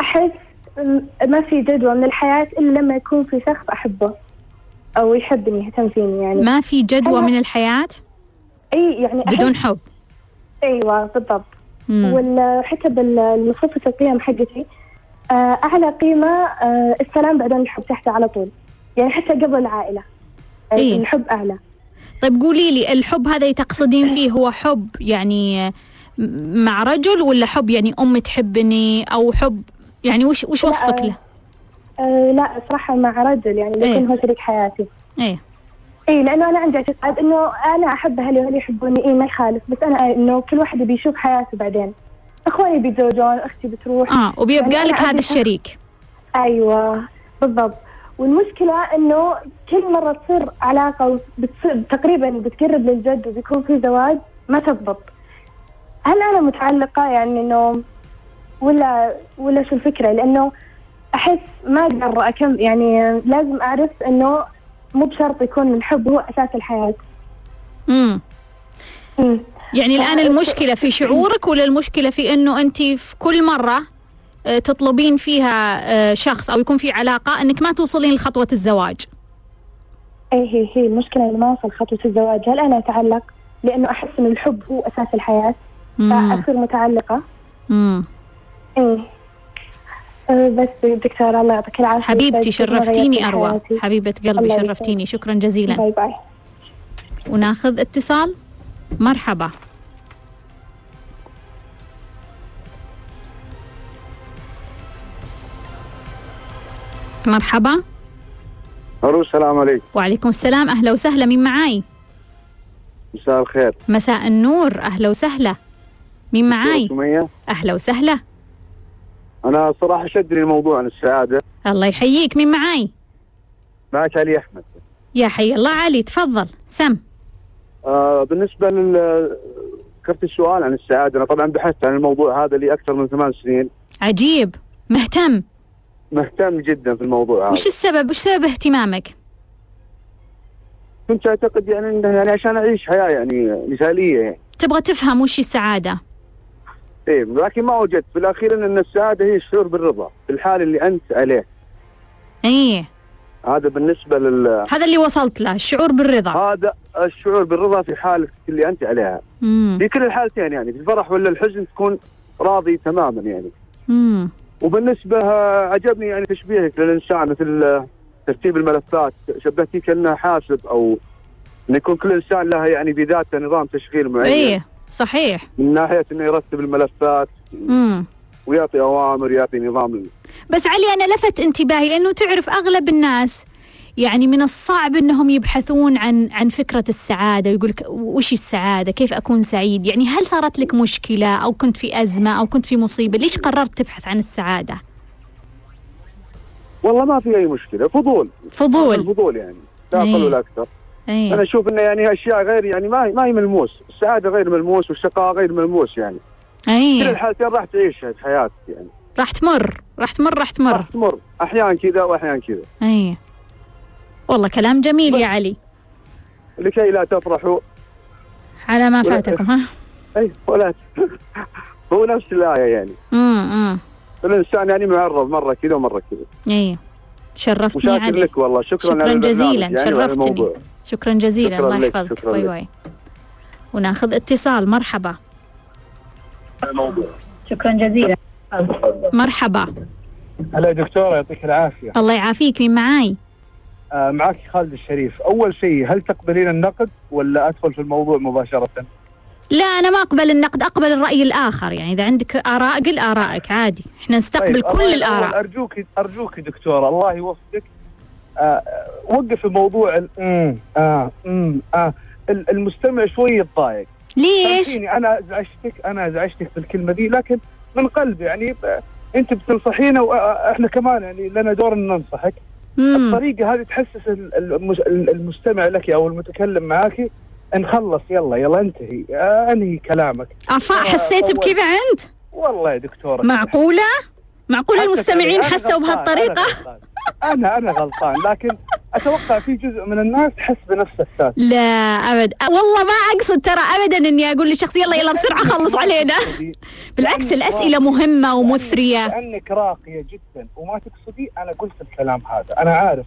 Speaker 6: أحس م- ما في جدوى من الحياة إلا لما يكون في شخص أحبه أو يحبني يهتم فيني يعني.
Speaker 1: ما في جدوى
Speaker 6: أنا-
Speaker 1: من الحياة؟
Speaker 6: إي يعني
Speaker 1: بدون حب
Speaker 6: أيوه بالضبط. وحتى بالمصفة القيم حقتي آه أعلى قيمة آه السلام بعدين الحب تحته على طول يعني حتى قبل العائلة آه،
Speaker 1: إيه.
Speaker 6: الحب أعلى
Speaker 1: طيب قولي لي الحب هذا تقصدين فيه هو حب يعني مع رجل ولا حب يعني امي تحبني أو حب يعني وش وش وصفك له؟
Speaker 6: آه لا صراحة مع رجل يعني
Speaker 1: إيه.
Speaker 6: يكون هو شريك حياتي
Speaker 1: إيه
Speaker 6: إي لأنه أنا عندي اعتقاد إنه أنا أحب أهلي وأهلي يحبوني. إي ما يخالف. بس أنا إنه كل واحد بيشوف حياته بعدين. أخواني بيتزوجون أختي بتروح.
Speaker 1: آه وبيبقى
Speaker 6: يعني
Speaker 1: لك هذا الشريك.
Speaker 6: أيوه بالضبط. والمشكلة إنه كل مرة تصير علاقة بتصير تقريبا بتقرب للجد وبيكون في زواج ما تضبط. هل أنا متعلقة يعني إنه ولا ولا شو الفكرة؟ لأنه أحس ما أقدر اكم يعني لازم أعرف إنه مو بشرط يكون الحب هو أساس الحياة.
Speaker 1: امم
Speaker 6: مم.
Speaker 1: يعني
Speaker 6: الآن
Speaker 1: المشكلة في شعورك ولا المشكلة في إنه أنت في كل مرة آه، تطلبين فيها آه، شخص أو يكون في علاقة إنك ما توصلين لخطوة الزواج؟
Speaker 6: اي هي هي المشكلة إنه ما أوصل خطوة الزواج. هل أنا أتعلق؟ لأنه أحس إنه الحب هو أساس الحياة.
Speaker 1: مم.
Speaker 6: فأصير متعلقة.
Speaker 1: مم.
Speaker 6: إيه. بس دكتورة الله يعطيك العافية.
Speaker 1: حبيبتي
Speaker 6: ما
Speaker 1: شرفتيني
Speaker 6: حياتي.
Speaker 1: حبيبة قلبي شرفتيني. شكرا جزيلا.
Speaker 6: bye bye.
Speaker 1: وناخذ اتصال. مرحبا. مرحبا.
Speaker 7: ألو السلام عليكم.
Speaker 1: وعليكم السلام. أهلا وسهلا. مين معاي؟
Speaker 7: مساء الخير.
Speaker 1: مساء النور. أهلا وسهلا. مين معاي؟ أهلا وسهلا.
Speaker 7: أنا صراحة شدني الموضوع عن السعادة.
Speaker 1: الله يحييك. مين معاي؟
Speaker 7: معك علي أحمد.
Speaker 1: يا حي الله. علي تفضل. سم.
Speaker 7: آه بالنسبة لل كرت السؤال عن السعادة أنا طبعا بحثت عن الموضوع هذا لي أكثر من ثمان سنين.
Speaker 1: عجيب. مهتم.
Speaker 7: مهتم جدا في الموضوع هذا.
Speaker 1: وش السبب؟ وش سبب اهتمامك؟
Speaker 7: كنت أعتقد يعني يعني عشان أعيش حياة يعني مثالية يعني.
Speaker 1: تبغى تفهم وش السعادة؟
Speaker 7: إيه لكن ما وجدت. في الأخير إن السعادة هي الشعور بالرضا في الحال اللي أنت عليه.
Speaker 1: إيه.
Speaker 7: هذا بالنسبة لل
Speaker 1: هذا اللي وصلت له الشعور بالرضا.
Speaker 7: هذا الشعور بالرضا في حالك اللي أنت عليها.
Speaker 1: امم
Speaker 7: في كل الحالتين يعني في الفرح ولا الحزن تكون راضي تماما يعني.
Speaker 1: امم
Speaker 7: وبالنسبة عجبني يعني تشبيهك للإنسان مثل ترتيب الملفات. شبهتيه كانه حاسب أو إن يكون كل إنسان له يعني بذاته نظام تشغيل معين.
Speaker 1: إيه. صحيح
Speaker 7: من ناحية إنه يرتب الملفات
Speaker 1: امم
Speaker 7: ويعطي أوامر يعطي نظام
Speaker 1: بس علي أنا لفت انتباهي لأنه تعرف أغلب الناس يعني من الصعب إنهم يبحثون عن عن فكرة السعادة ويقول لك وش السعادة؟ كيف أكون سعيد؟ يعني هل صارت لك مشكلة أو كنت في أزمة أو كنت في مصيبة؟ ليش قررت تبحث عن السعادة؟
Speaker 7: والله ما في أي مشكلة فضول
Speaker 1: فضول
Speaker 7: الفضول يعني لا
Speaker 1: إيه.
Speaker 7: أقل ولا أكثر أنا
Speaker 1: إيه
Speaker 7: أشوف إنه يعني أشياء غير يعني ما ما هي ملموس. السعادة غير ملموس والشقاء غير ملموس يعني. كل
Speaker 1: اي
Speaker 7: الحالتين راح تعيشها في حياتك يعني.
Speaker 1: راح تمر. راح تمر راح تمر.
Speaker 7: راح تمر. أحيانا كذا واحيانا كذا.
Speaker 1: اي والله كلام جميل يا علي.
Speaker 7: لكي لا تفرحوا
Speaker 1: على ما فاتكم ها؟
Speaker 7: اي ولا *laughs* هو نفس الآية يعني.
Speaker 1: امم
Speaker 7: الإنسان يعني معرض مرة كذا ومرة كذا.
Speaker 1: اي شرفتني علي.
Speaker 7: لك والله. شكرا
Speaker 1: شكراً جزيلاً،
Speaker 7: يعني
Speaker 1: شرفتني. شكرا جزيلا.
Speaker 7: شكراً
Speaker 1: الله يحفظك.
Speaker 7: Bye.
Speaker 1: Bye. وناخذ اتصال. مرحبا.
Speaker 8: شكرا جزيلا.
Speaker 1: مرحبا.
Speaker 9: هلا دكتورة يعطيك العافية.
Speaker 1: الله يعافيك. مين معاي؟
Speaker 9: آه معك خالد الشريف. أول شيء هل تقبلين النقد ولا أدخل في الموضوع مباشرة؟
Speaker 1: لا أنا ما أقبل النقد أقبل الرأي الآخر. يعني إذا عندك آراء قل آرائك عادي. إحنا نستقبل
Speaker 9: طيب،
Speaker 1: كل الآراء.
Speaker 9: أرجوك أرجوك دكتورة الله يوفقك. آه آه، وقف الموضوع ال- مم، آه مم، آه ال- المستمع شوي يتضايق
Speaker 1: ليش؟
Speaker 9: سامحيني أنا أزعجتك أنا أزعجتك بالكلمة دي لكن من قلبي يعني أنت بتنصحينا وإحنا كمان يعني لنا دور إن ننصحك
Speaker 1: مم.
Speaker 9: الطريقة هذه تحسس ال- المس- المستمع لك أو المتكلم معك نخلص يلا يلا انتهي آه انهي كلامك
Speaker 1: أفا حسيت بكذا أنت؟
Speaker 9: والله يا دكتورة
Speaker 1: معقولة؟ معقولة
Speaker 9: حتى
Speaker 1: المستمعين
Speaker 9: أنا
Speaker 1: حسوا بهالطريقة؟
Speaker 9: أنا أنا غلطان لكن أتوقع في جزء من الناس تحس بنفس السالفه
Speaker 1: لا أبد. والله ما أقصد ترى أبدا إني أقول للشخص يلا يلا بسرعة خلص علينا. بالعكس الأسئلة مهمة ومثرية.
Speaker 9: لأنك راقية جدا. وما تقصدي أنا قلت الكلام هذا. أنا عارف.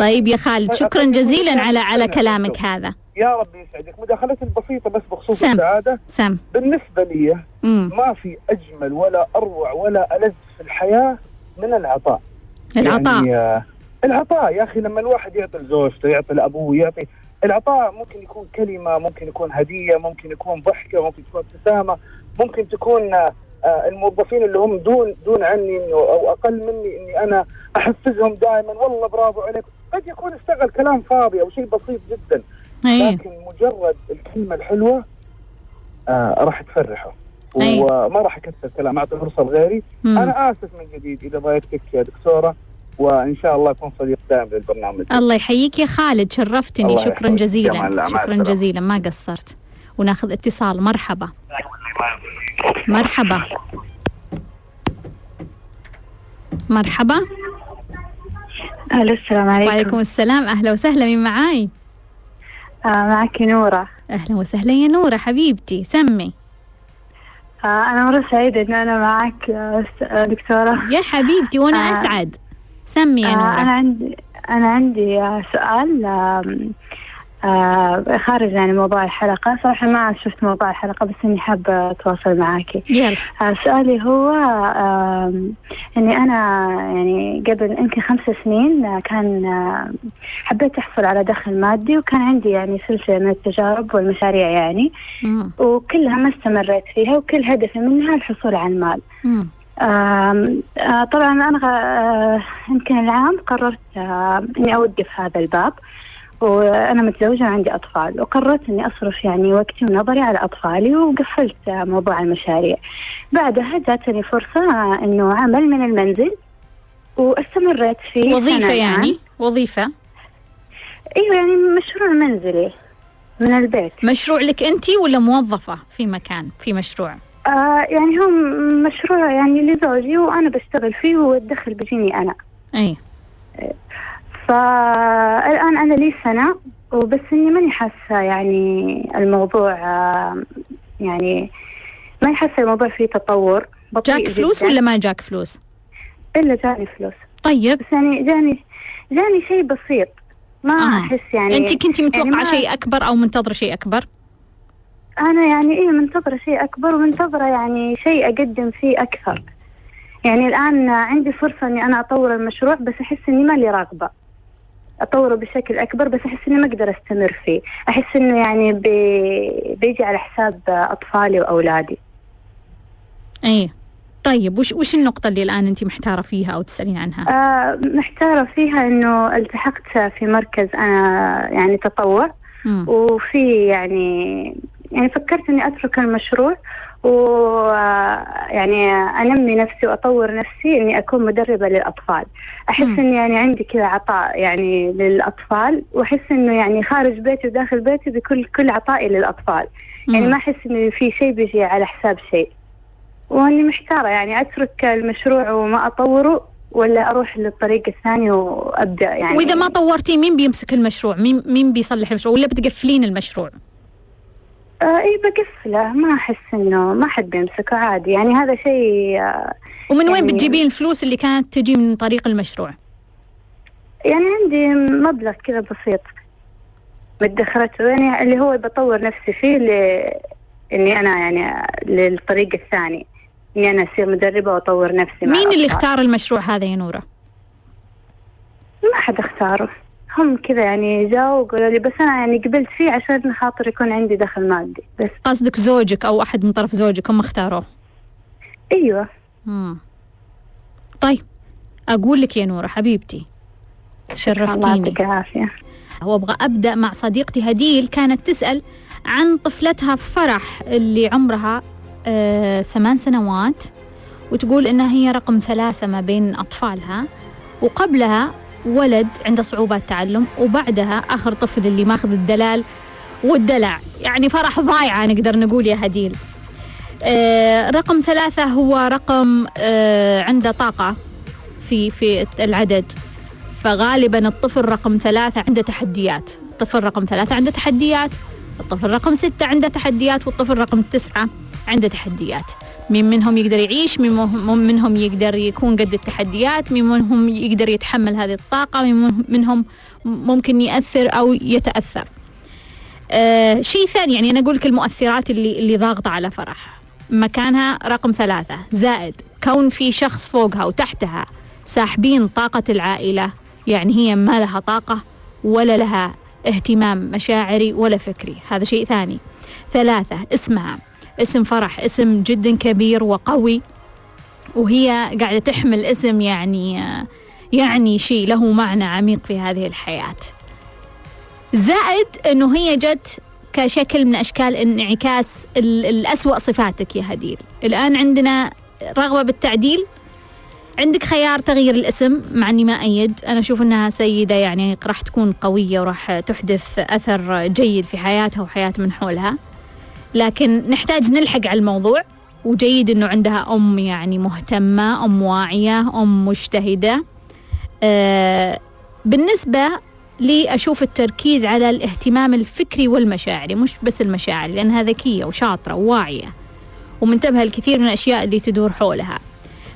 Speaker 1: طيب يا خالد شكرا جزيلا على على كلامك هذا.
Speaker 9: يا رب يسعدك. مداخلتي البسيطه بس بخصوص
Speaker 1: سم.
Speaker 9: السعادة.
Speaker 1: سم.
Speaker 9: بالنسبة لي. ما في أجمل ولا أروع ولا ألذ الحياة من العطاء.
Speaker 1: العطاء.
Speaker 9: يعني آه، العطاء يا أخي لما الواحد يعطي لزوجته يعطي لأبوه يعطي العطاء ممكن يكون كلمة ممكن يكون هدية ممكن يكون ضحكة ممكن تكون ابتسامة ممكن تكون آه، آه، الموظفين اللي هم دون دون عني أو أقل مني إني أنا أحفزهم دائما. والله برافو عليك. قد يكون اشتغل كلام فاضي أو شيء بسيط جدا.
Speaker 1: أي.
Speaker 9: لكن مجرد الكلمة الحلوة آه راح تفرحه. وما راح أكثر كلام أعطي فرصة لغيري. أنا آسف من جديد إذا ضايقتك يا دكتورة وإن شاء الله أكون صديق دائم للبرنامج.
Speaker 1: الله يحييك يا خالد شرفتني شكرا. جزيلا شكرا. جزيلا ما قصرت. وناخذ اتصال مرحبا. مرحبا. مرحبا.
Speaker 8: ألو السلام عليكم.
Speaker 1: وعليكم السلام. أهلا وسهلا مين معاي؟
Speaker 8: آه معك نورة.
Speaker 1: أهلا وسهلا يا نورة حبيبتي سمي.
Speaker 8: أنا مرة سعيدة إن أنا معك آه دكتورة
Speaker 1: يا حبيبتي وأنا
Speaker 8: آه.
Speaker 1: أسعد سمي يا
Speaker 8: آه أنا
Speaker 1: نوره
Speaker 8: عندي أنا عندي سؤال آه خارج يعني موضوع الحلقة. صراحة ما شفت موضوع الحلقة بس إني حابة أتواصل معاكي.
Speaker 1: يلا.
Speaker 8: آه سؤالي هو آم، إني أنا يعني قبل يمكن خمس سنين آه، كان آه، حبيت أحصل على دخل مادي وكان عندي يعني سلسلة من التجارب والمشاريع يعني.
Speaker 1: مم.
Speaker 8: وكلها ما استمريت فيها وكل هدفي منها الحصول على المال.
Speaker 1: مم.
Speaker 8: آه، طبعا أنا آه، يمكن العام قررت آه، إني أوقف هذا الباب. وأنا متزوجة وعندي أطفال وقررت إني أصرف يعني وقتي ونظري على أطفالي وقفلت آه، موضوع المشاريع. بعدها جاتني فرصة آه، إنه عمل من المنزل واستمريت فيه وظيفة.
Speaker 1: يعني؟ وظيفة؟
Speaker 8: إيوه يعني مشروع منزلي من البيت.
Speaker 1: مشروع لك انت ولا موظفة في مكان في مشروع؟
Speaker 8: آه يعني هو مشروع يعني لزوجي وأنا بشتغل فيه والدخل بيجيني أنا.
Speaker 1: إي.
Speaker 8: فالآن أنا لي سنة وبس إني ماني حاسة يعني الموضوع يعني ماني حاسة الموضوع فيه تطور
Speaker 1: جاك فلوس. ولا ما جاك فلوس؟
Speaker 8: إلا جاني فلوس.
Speaker 1: طيب.
Speaker 8: بس يعني جاني جاني شيء بسيط. ما
Speaker 1: آه.
Speaker 8: أحس يعني
Speaker 1: كنتي متوقعة
Speaker 8: يعني ما-
Speaker 1: شيء أكبر أو منتظرة شيء أكبر؟
Speaker 8: أنا يعني إيه منتظرة شيء أكبر ومنتظرة يعني شيء أقدم فيه أكثر. يعني الآن عندي فرصة إني أنا أطور المشروع بس أحس إني ما لي أطوره بشكل أكبر بس أحس إني ما أقدر أستمر فيه أحس إنه يعني بي... بيجي على حساب أطفالي وأولادي
Speaker 1: اي طيب وش وش النقطة اللي الآن أنت محتارة فيها أو تسألين عنها؟
Speaker 8: آه محتارة فيها إنه التحقت في مركز أنا يعني تطوع. وفي يعني يعني فكرت إني أترك المشروع و يعني أنمي نفسي وأطور نفسي إني أكون مدربة للأطفال.
Speaker 1: أحس.
Speaker 8: إني يعني عندي كذا عطاء يعني للأطفال وأحس إنه يعني خارج بيتي وداخل بيتي بكل كل عطائي للأطفال. يعني. ما أحس إنه في شيء بيجي على حساب شيء. وإني محتارة يعني أترك المشروع وما أطوره ولا أروح للطريق الثاني وأبدأ يعني.
Speaker 1: وإذا ما طورتي مين بيمسك المشروع؟ مين مين بيصلح المشروع؟ ولا بتقفلين المشروع؟
Speaker 8: آه اي بقفله ما أحس إنه ما حد بيمسكه عادي. يعني هذا شيء آه
Speaker 1: ومن وين
Speaker 8: يعني-
Speaker 1: بتجيبين الفلوس اللي كانت تجي من طريق المشروع؟
Speaker 8: يعني عندي مبلغ كذا بسيط. مدخرته يعني اللي هو بطور نفسي فيه ل... إني أنا يعني للطريق الثاني. إني أنا أصير مدربة وأطور نفسي مع
Speaker 1: مين اللي. اختار المشروع هذا يا نورة؟
Speaker 8: ما حد اختاره. هم كذا يعني جاوا وقالوا لي بس أنا يعني قبلت فيه عشان خاطر يكون عندي دخل مادي بس.
Speaker 1: قصدك زوجك أو أحد من طرف زوجك هم اختاروه؟
Speaker 8: أيوه.
Speaker 1: مم. طيب أقول لك يا نورة حبيبتي
Speaker 8: الله
Speaker 1: شرفتيني
Speaker 8: يعطيك العافية.
Speaker 1: وأبغى أبدأ مع صديقتي هديل كانت تسأل عن طفلتها فرح اللي عمرها آه ثمان سنوات وتقول انها هي رقم ثلاثة ما بين أطفالها وقبلها ولد عنده صعوبات تعلم وبعدها آخر طفل اللي ماخذ الدلال والدلع. يعني فرح ضايعة نقدر نقول يا هديل. آه رقم ثلاثة هو رقم آه عنده طاقة في في العدد. فغالبا الطفل رقم ثلاثة عنده تحديات. الطفل رقم ثلاثة عنده تحديات الطفل رقم ستة عنده تحديات والطفل رقم تسعة عنده تحديات. مين منهم يقدر يعيش مين منهم يقدر يكون قد التحديات مين منهم يقدر يتحمل هذه الطاقة مين منهم ممكن يأثر أو يتأثر. آه شيء ثاني يعني أنا أقول لك المؤثرات اللي اللي ضاغطة على فرح. مكانها رقم ثلاثة زائد كون في شخص فوقها وتحتها ساحبين طاقة العائلة يعني هي ما لها طاقة ولا لها اهتمام مشاعري ولا فكري. هذا شيء ثاني. ثلاثة اسمها. اسم فرح اسم جدا كبير وقوي وهي قاعدة تحمل اسم يعني يعني شيء له معنى عميق في هذه الحياة. زائد إنه هي جت كشكل من أشكال انعكاس ال- الأسوأ صفاتك يا هديل. الآن عندنا رغبة بالتعديل. عندك خيار تغيير الاسم مع إني ما أيد. أنا أشوف إنها سيدة يعني راح تكون قوية وراح تحدث أثر جيد في حياتها وحياة من حولها. لكن نحتاج نلحق على الموضوع وجيد إنه عندها أم يعني مهتمة أم واعية أم مجتهدة. آه بالنسبة لي أشوف التركيز على الاهتمام الفكري والمشاعري مش بس المشاعر لانها ذكيه وشاطرة وواعية ومنتبهة لكثير من الأشياء اللي تدور حولها.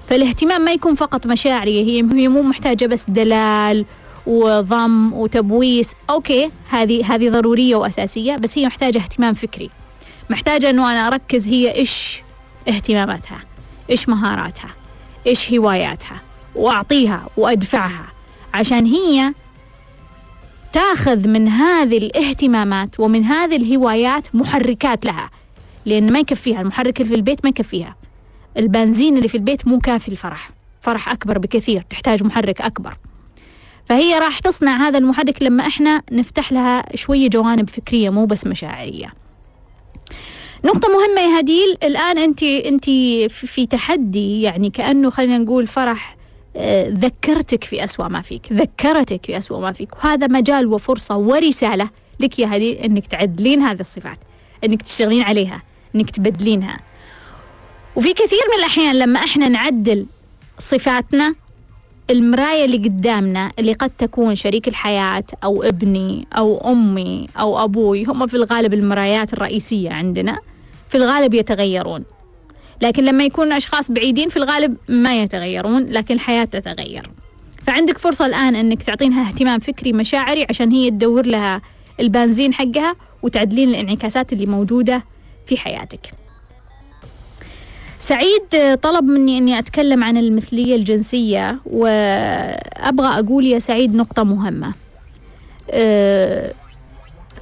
Speaker 1: فالاهتمام ما يكون فقط مشاعري هي مو محتاجة بس دلال وضم وتبويس. أوكي هذه هذه ضرورية وأساسية بس هي محتاجة اهتمام فكري. محتاجة أنه أنا أركز هي إيش اهتماماتها إيش مهاراتها إيش هواياتها وأعطيها وأدفعها. عشان هي تاخذ من هذه الاهتمامات ومن هذه الهوايات محركات لها. لأن ما يكفيها المحرك اللي في البيت ما يكفيها. البنزين اللي في البيت مو كافي الفرح فرح أكبر بكثير تحتاج محرك أكبر. فهي راح تصنع هذا المحرك لما إحنا نفتح لها شوية جوانب فكرية مو بس مشاعرية. نقطة مهمة يا هديل. الآن أنت أنت في تحدي يعني كأنه خلينا نقول فرح آه، ذكرتك في أسوأ ما فيك ذكرتك في أسوأ ما فيك. وهذا مجال وفرصة ورسالة لك يا هديل أنك تعدلين هذه الصفات أنك تشتغلين عليها أنك تبدلينها. وفي كثير من الأحيان لما إحنا نعدل صفاتنا المراية اللي قدامنا اللي قد تكون شريك الحياة أو ابني أو أمي أو أبوي هم في الغالب المرايات الرئيسية عندنا. في الغالب يتغيرون. لكن لما يكون أشخاص بعيدين في الغالب ما يتغيرون لكن الحياة تتغير. فعندك فرصة الآن أنك تعطينها اهتمام فكري مشاعري عشان هي تدور لها البنزين حقها وتعدلين الانعكاسات اللي موجودة في حياتك. سعيد طلب مني أني أتكلم عن المثلية الجنسية وأبغى أقول يا سعيد نقطة مهمة. أه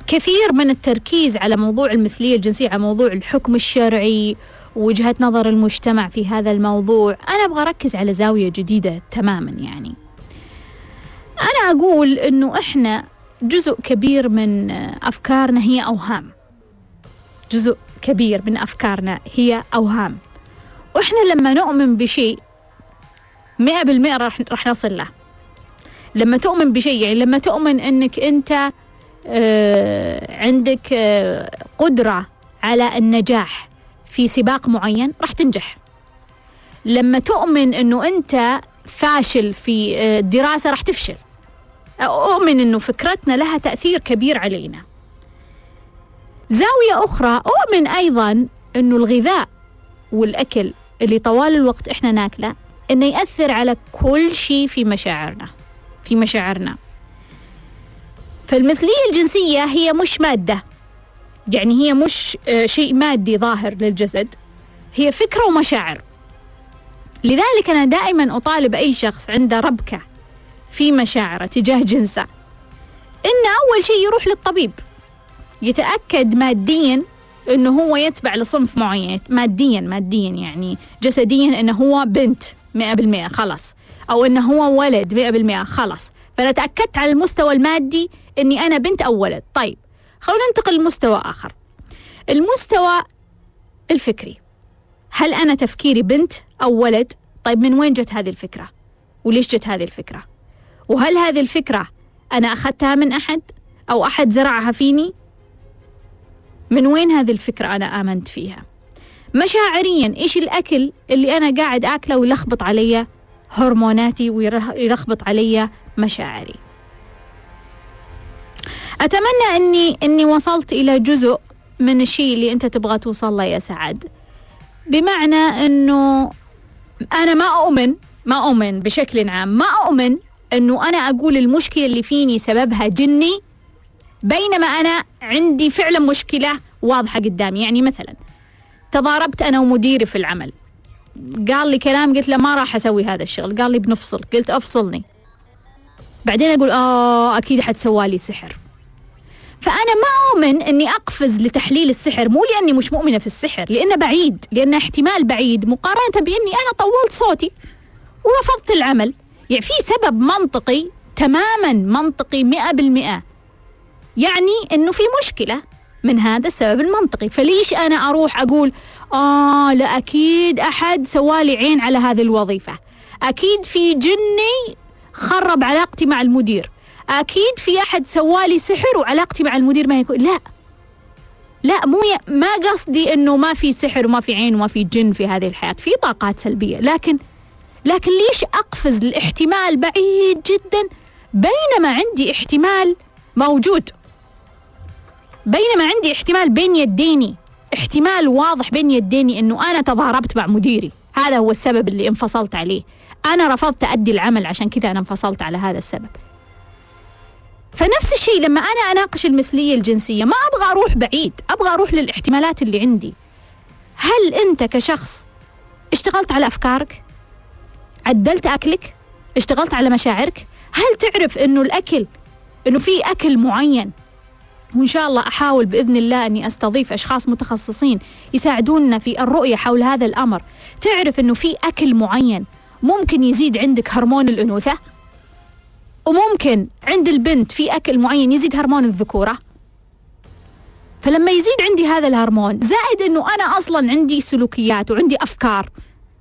Speaker 1: كثير من التركيز على موضوع المثلية الجنسية على موضوع الحكم الشرعي وجهه نظر المجتمع في هذا الموضوع أنا أبغى أركز على زاوية جديدة تماما يعني. أنا أقول إنه إحنا جزء كبير من أفكارنا هي أوهام. جزء كبير من أفكارنا هي أوهام. وإحنا لما نؤمن بشيء مئة بالمئة راح راح نصل له. لما تؤمن بشيء يعني لما تؤمن إنك أنت آه عندك آه قدرة على النجاح في سباق معين راح تنجح. لما تؤمن إنه أنت فاشل في آه، الدراسة راح تفشل. أؤمن إنه فكرتنا لها تأثير كبير علينا. زاوية أخرى أؤمن أيضا إنه الغذاء والأكل اللي طوال الوقت إحنا ناكله إنه يأثر على كل شيء في مشاعرنا في مشاعرنا. فالمثلية الجنسية هي مش مادة. يعني هي مش آه، شيء مادي ظاهر للجسد. هي فكرة ومشاعر. لذلك أنا دائما أطالب أي شخص عنده ربكة في مشاعره تجاه جنسه. إنه أول شيء يروح للطبيب. يتأكد ماديا إنه هو يتبع لصنف معين. ماديا ماديا يعني جسديا إنه هو بنت 100% خلاص. أو إنه هو ولد 100% خلاص. فأنا تأكدت على المستوى المادي إني أنا بنت أو ولد طيب خلونا ننتقل لمستوى آخر. المستوى الفكري. هل أنا تفكيري بنت أو ولد؟ طيب من وين جت هذه الفكرة؟ وليش جت هذه الفكرة؟ وهل هذه الفكرة أنا أخذتها من أحد أو أحد زرعها فيني؟ من وين هذه الفكرة أنا آمنت فيها؟ مشاعريا إيش الأكل اللي أنا قاعد أكله ويلخبط علي هرموناتي ويلخبط علي مشاعري؟ أتمنى أني أني وصلت إلى جزء من الشيء اللي أنت تبغى توصل له يا سعد. بمعنى أنه أنا ما أؤمن ما أؤمن بشكل عام ما أؤمن أنه أنا أقول المشكلة اللي فيني سببها جني بينما أنا عندي فعلا مشكلة واضحة قدامي. يعني مثلا تضاربت أنا ومديري في العمل. قال لي كلام قلت له ما راح أسوي هذا الشغل. قال لي بنفصل. قلت أفصلني. بعدين أقول آه أكيد حتسوى لي سحر. فأنا ما أؤمن أني أقفز لتحليل السحر مو لأني مش مؤمنة في السحر لأنه بعيد لأنه احتمال بعيد مقارنة بأني أنا طولت صوتي ورفضت العمل. يعني في سبب منطقي تماما منطقي مئة بالمئة. يعني إنه في مشكلة من هذا السبب المنطقي. فليش أنا أروح أقول آه لا أكيد أحد سوالي عين على هذه الوظيفة. أكيد في جني خرب علاقتي مع المدير. أكيد في أحد سوالي سحر وعلاقتي مع المدير ما يكون لا. لا مو ي... ما قصدي إنه ما في سحر وما في عين وما في جن في هذه الحياة. في طاقات سلبية. لكن لكن ليش أقفز الاحتمال بعيد جدا؟ بينما عندي احتمال موجود. بينما عندي احتمال بين يديني. احتمال واضح بين يديني إنه أنا تضاربت مع مديري. هذا هو السبب اللي انفصلت عليه. أنا رفضت أدي العمل عشان كذا أنا انفصلت على هذا السبب. فنفس الشيء لما أنا أناقش المثلية الجنسية ما أبغى أروح بعيد أبغى أروح للاحتمالات اللي عندي. هل أنت كشخص اشتغلت على أفكارك؟ عدلت أكلك؟ اشتغلت على مشاعرك؟ هل تعرف إنه الأكل إنه في أكل معين؟ وإن شاء الله أحاول بإذن الله أني أستضيف أشخاص متخصصين يساعدوننا في الرؤية حول هذا الأمر. تعرف أنه في أكل معين ممكن يزيد عندك هرمون الأنوثة؟ وممكن عند البنت في أكل معين يزيد هرمون الذكورة. فلما يزيد عندي هذا الهرمون زائد أنه أنا أصلا عندي سلوكيات وعندي أفكار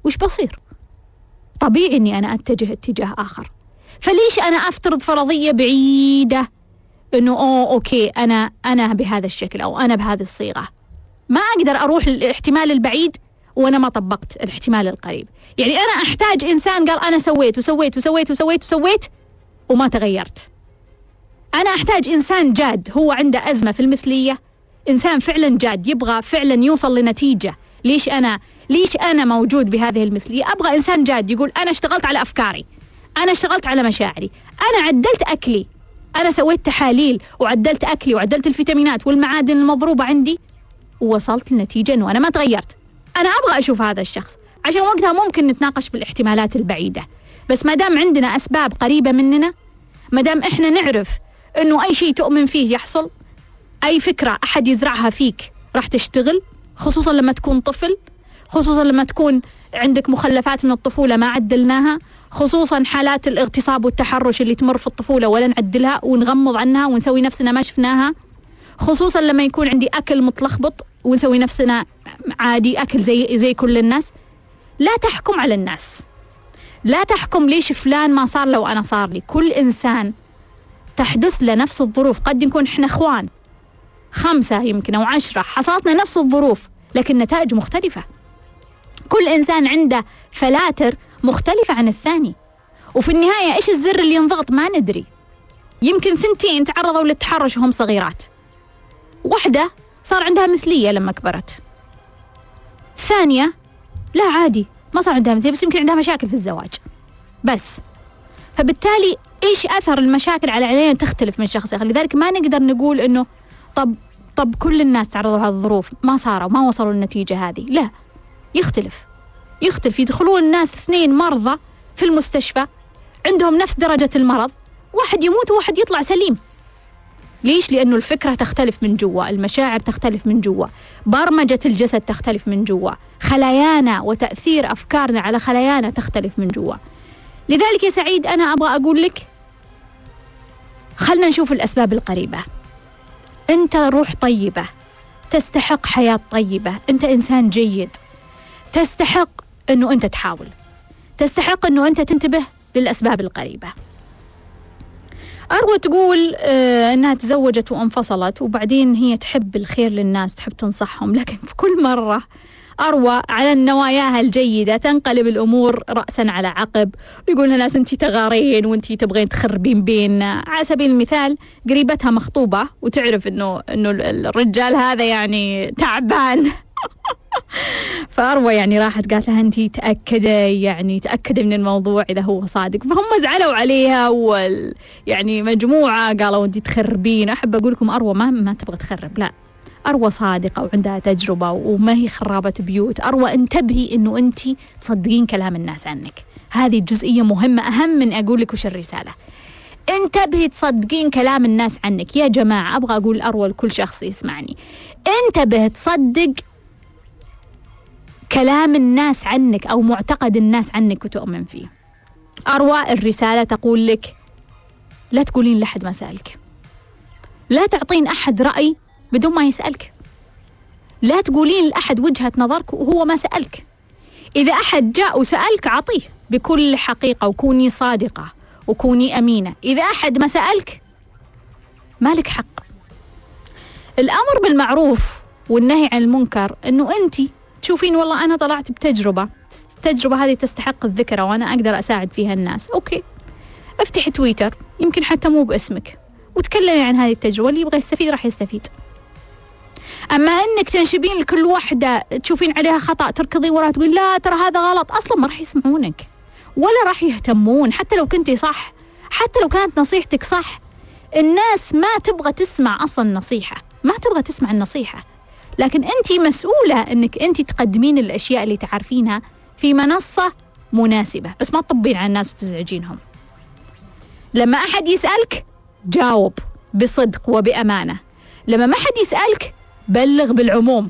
Speaker 1: وش بصير؟ طبيعي أني أنا أتجه اتجاه آخر. فليش أنا أفترض فرضية بعيدة إنه oh okay أنا أنا بهذا الشكل أو أنا بهذه الصيغة. ما أقدر أروح للاحتمال البعيد وأنا ما طبقت الاحتمال القريب. يعني أنا أحتاج إنسان قال أنا سويت وسويت وسويت وسويت وسويت وما تغيرت. أنا أحتاج إنسان جاد هو عنده أزمة في المثلية. إنسان فعلا جاد يبغى فعلا يوصل لنتيجة. ليش أنا ليش أنا موجود بهذه المثلية؟ أبغى إنسان جاد يقول أنا اشتغلت على أفكاري. أنا اشتغلت على مشاعري. أنا عدلت أكلي. أنا سويت تحاليل وعدلت أكلي وعدلت الفيتامينات والمعادن المضروبة عندي. ووصلت لنتيجة أنه أنا ما تغيرت. أنا أبغى أشوف هذا الشخص. عشان وقتها ممكن نتناقش بالاحتمالات البعيدة. بس ما دام عندنا أسباب قريبة مننا ما دام إحنا نعرف أنه أي شيء تؤمن فيه يحصل أي فكرة أحد يزرعها فيك راح تشتغل خصوصا لما تكون طفل خصوصا لما تكون عندك مخلفات من الطفولة ما عدلناها خصوصا حالات الاغتصاب والتحرش اللي تمر في الطفولة ولا نعدلها ونغمض عنها ونسوي نفسنا ما شفناها خصوصا لما يكون عندي أكل متلخبط ونسوي نفسنا عادي أكل زي زي كل الناس. لا تحكم على الناس. لا تحكم ليش فلان ما صار لو أنا صار لي. كل إنسان تحدث له نفس الظروف. قد نكون إحنا إخوان. خمسة يمكن أو عشرة. حصلتنا نفس الظروف لكن نتائج مختلفة. كل إنسان عنده فلاتر مختلفة عن الثاني. وفي النهاية إيش الزر اللي ينضغط؟ ما ندري. يمكن ثنتين تعرضوا للتحرش وهم صغيرات. واحدة صار عندها مثلية لما كبرت. ثانية لا عادي. ما صار عندها مثلية بس يمكن عندها مشاكل في الزواج. بس. فبالتالي إيش أثر المشاكل على العيلين تختلف من شخص اخر لذلك ما نقدر نقول إنه طب طب كل الناس تعرضوا لهذه الظروف ما صاروا ما وصلوا للنتيجة هذه. لا. يختلف. يختلف. يدخلون الناس اثنين مرضى في المستشفى عندهم نفس درجة المرض واحد يموت وواحد يطلع سليم. ليش؟ لأنه الفكرة تختلف من جوا المشاعر تختلف من جوا برمجة الجسد تختلف من جوا خلايانا وتأثير أفكارنا على خلايانا تختلف من جوا. لذلك يا سعيد أنا أبغى أقول لك خلنا نشوف الأسباب القريبة. أنت روح طيبة تستحق حياة طيبة أنت إنسان جيد. تستحق أنه أنت تحاول. تستحق أنه أنت تنتبه للأسباب القريبة. أروى تقول آه أنها تزوجت وانفصلت وبعدين هي تحب الخير للناس تحب تنصحهم. لكن في كل مرة أروى على نواياها الجيدة تنقلب الأمور رأسا على عقب ويقول لها ناس أنت تغارين وأنت تبغين تخربين بيننا على سبيل المثال قريبتها مخطوبة وتعرف أنه أنه الرجال هذا يعني تعبان. *laughs* فأروى يعني راحت قالت لها أنت تأكدي يعني تأكدي من الموضوع إذا هو صادق. فهم زعلوا عليها وال يعني مجموعة قالوا أنت تخربين. أحب أقول لكم أروى ما ما تبغى تخرب لا. أروى صادقة وعندها تجربة وما هي خرابة بيوت. أروى انتبهي أنه أنت تصدقين كلام الناس عنك. هذه جزئية مهمة أهم من أقول لك وش الرسالة. انتبهي تصدقين كلام الناس عنك. يا جماعة أبغى أقول أروى لكل شخص يسمعني. انتبه تصدق كلام الناس عنك أو معتقد الناس عنك وتؤمن فيه. أروى الرسالة تقول لك لا تقولين لحد ما سألك. لا تعطين أحد رأي بدون ما يسألك. لا تقولين لأحد وجهة نظرك وهو ما سألك. إذا أحد جاء وسألك عطيه بكل حقيقة وكوني صادقة وكوني أمينة. إذا أحد ما سألك مالك حق. الأمر بالمعروف والنهي عن المنكر أنه أنت تشوفين والله أنا طلعت بتجربة التجربة هذه تستحق الذكرى وأنا أقدر أساعد فيها الناس. أوكي. أفتحي تويتر يمكن حتى مو باسمك وتكلمي عن هذه التجربة اللي يبغى يستفيد راح يستفيد. أما إنك تنشبين لكل واحدة تشوفين عليها خطأ تركضين وراها تقول لا ترى هذا غلط أصلا ما راح يسمعونك ولا راح يهتمون حتى لو كنتي صح حتى لو كانت نصيحتك صح الناس ما تبغى تسمع أصلا نصيحة ما تبغى تسمع النصيحة. لكن أنت مسؤولة إنك أنت تقدمين الأشياء اللي تعرفينها في منصة مناسبة. بس ما تطبين على الناس وتزعجينهم. لما أحد يسألك جاوب بصدق وبأمانة. لما ما حد يسألك بلغ بالعموم.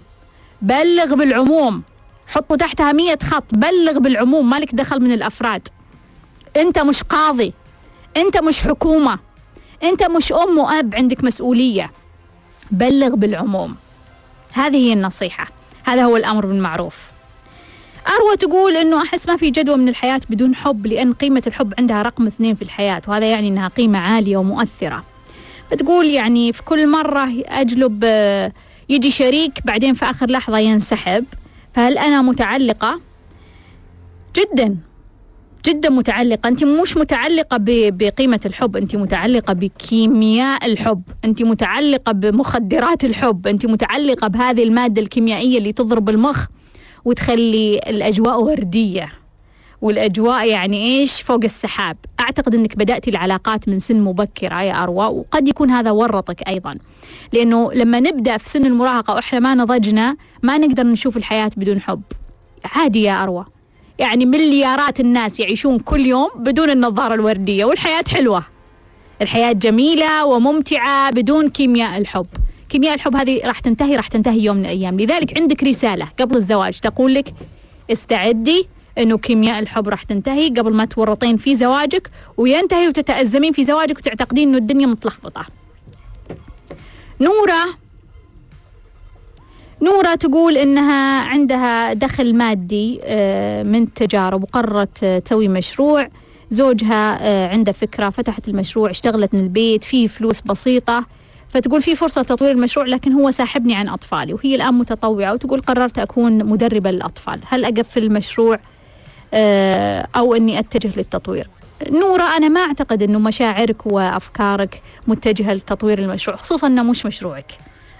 Speaker 1: بلغ بالعموم. حطوا تحتها مية خط. بلغ بالعموم مالك دخل من الأفراد. أنت مش قاضي. أنت مش حكومة. أنت مش أم وأب عندك مسؤولية. بلغ بالعموم. هذه هي النصيحة. هذا هو الأمر بالمعروف. أروى تقول أنه أحس ما في جدوى من الحياة بدون حب لأن قيمة الحب عندها رقم اثنين في الحياة وهذا يعني أنها قيمة عالية ومؤثرة. فتقول يعني في كل مرة أجلب يجي شريك بعدين في آخر لحظة ينسحب فهل أنا متعلقة؟ جدا. جدا متعلقة. أنت مش متعلقة بقيمة الحب أنت متعلقة بكيمياء الحب. أنت متعلقة بمخدرات الحب. أنت متعلقة بهذه المادة الكيميائية اللي تضرب المخ وتخلي الأجواء وردية. والأجواء يعني إيش؟ فوق السحاب. أعتقد أنك بدأتي العلاقات من سن مبكرة يا أروى وقد يكون هذا ورطك أيضا. لأنه لما نبدأ في سن المراهقة وإحنا ما نضجنا ما نقدر نشوف الحياة بدون حب. عادي يا أروى. يعني مليارات الناس يعيشون كل يوم بدون النظارة الوردية والحياة حلوة. الحياة جميلة وممتعة بدون كيمياء الحب. كيمياء الحب هذه راح تنتهي راح تنتهي يوم من الأيام. لذلك عندك رسالة قبل الزواج تقول لك استعدي إنه كيمياء الحب راح تنتهي قبل ما تورطين في زواجك وينتهي وتتأزمين في زواجك وتعتقدين إنه الدنيا متلخبطة. نورة نورة تقول إنها عندها دخل مادي آه، من التجارب وقررت آه، تسوي مشروع. زوجها آه، عنده فكرة فتحت المشروع اشتغلت من البيت فيه فلوس بسيطة. فتقول في فرصة تطوير المشروع لكن هو ساحبني عن أطفالي وهي الآن متطوعة. وتقول قررت أكون مدربة للأطفال. هل أقفل المشروع أو أني أتجه للتطوير؟ نورة أنا ما أعتقد أنه مشاعرك وأفكارك متجهة لتطوير المشروع خصوصا أنه مش مشروعك.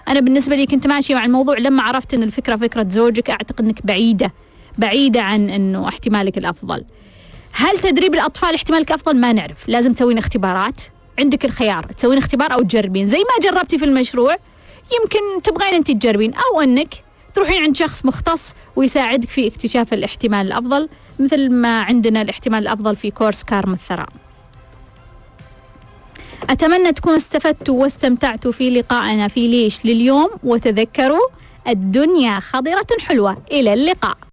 Speaker 1: أنا بالنسبة لي كنت ماشية مع الموضوع لما عرفت أن الفكرة فكرة زوجك أعتقد أنك بعيدة بعيدة عن أنه احتمالك الأفضل. هل تدريب الأطفال احتمالك أفضل؟ ما نعرف. لازم تسوين اختبارات. عندك الخيار تسوين اختبار أو تجربين. زي ما جربتي في المشروع يمكن تبغين أنت تجربين. أو أنك تروحين عند شخص مختص ويساعدك في اكتشاف الاحتمال الأفضل مثل ما عندنا الاحتمال الأفضل في كورس كارم الثراء. أتمنى تكونوا استفدتوا واستمتعتوا في لقائنا في ليش لليوم وتذكروا الدنيا خضرة حلوة. إلى اللقاء.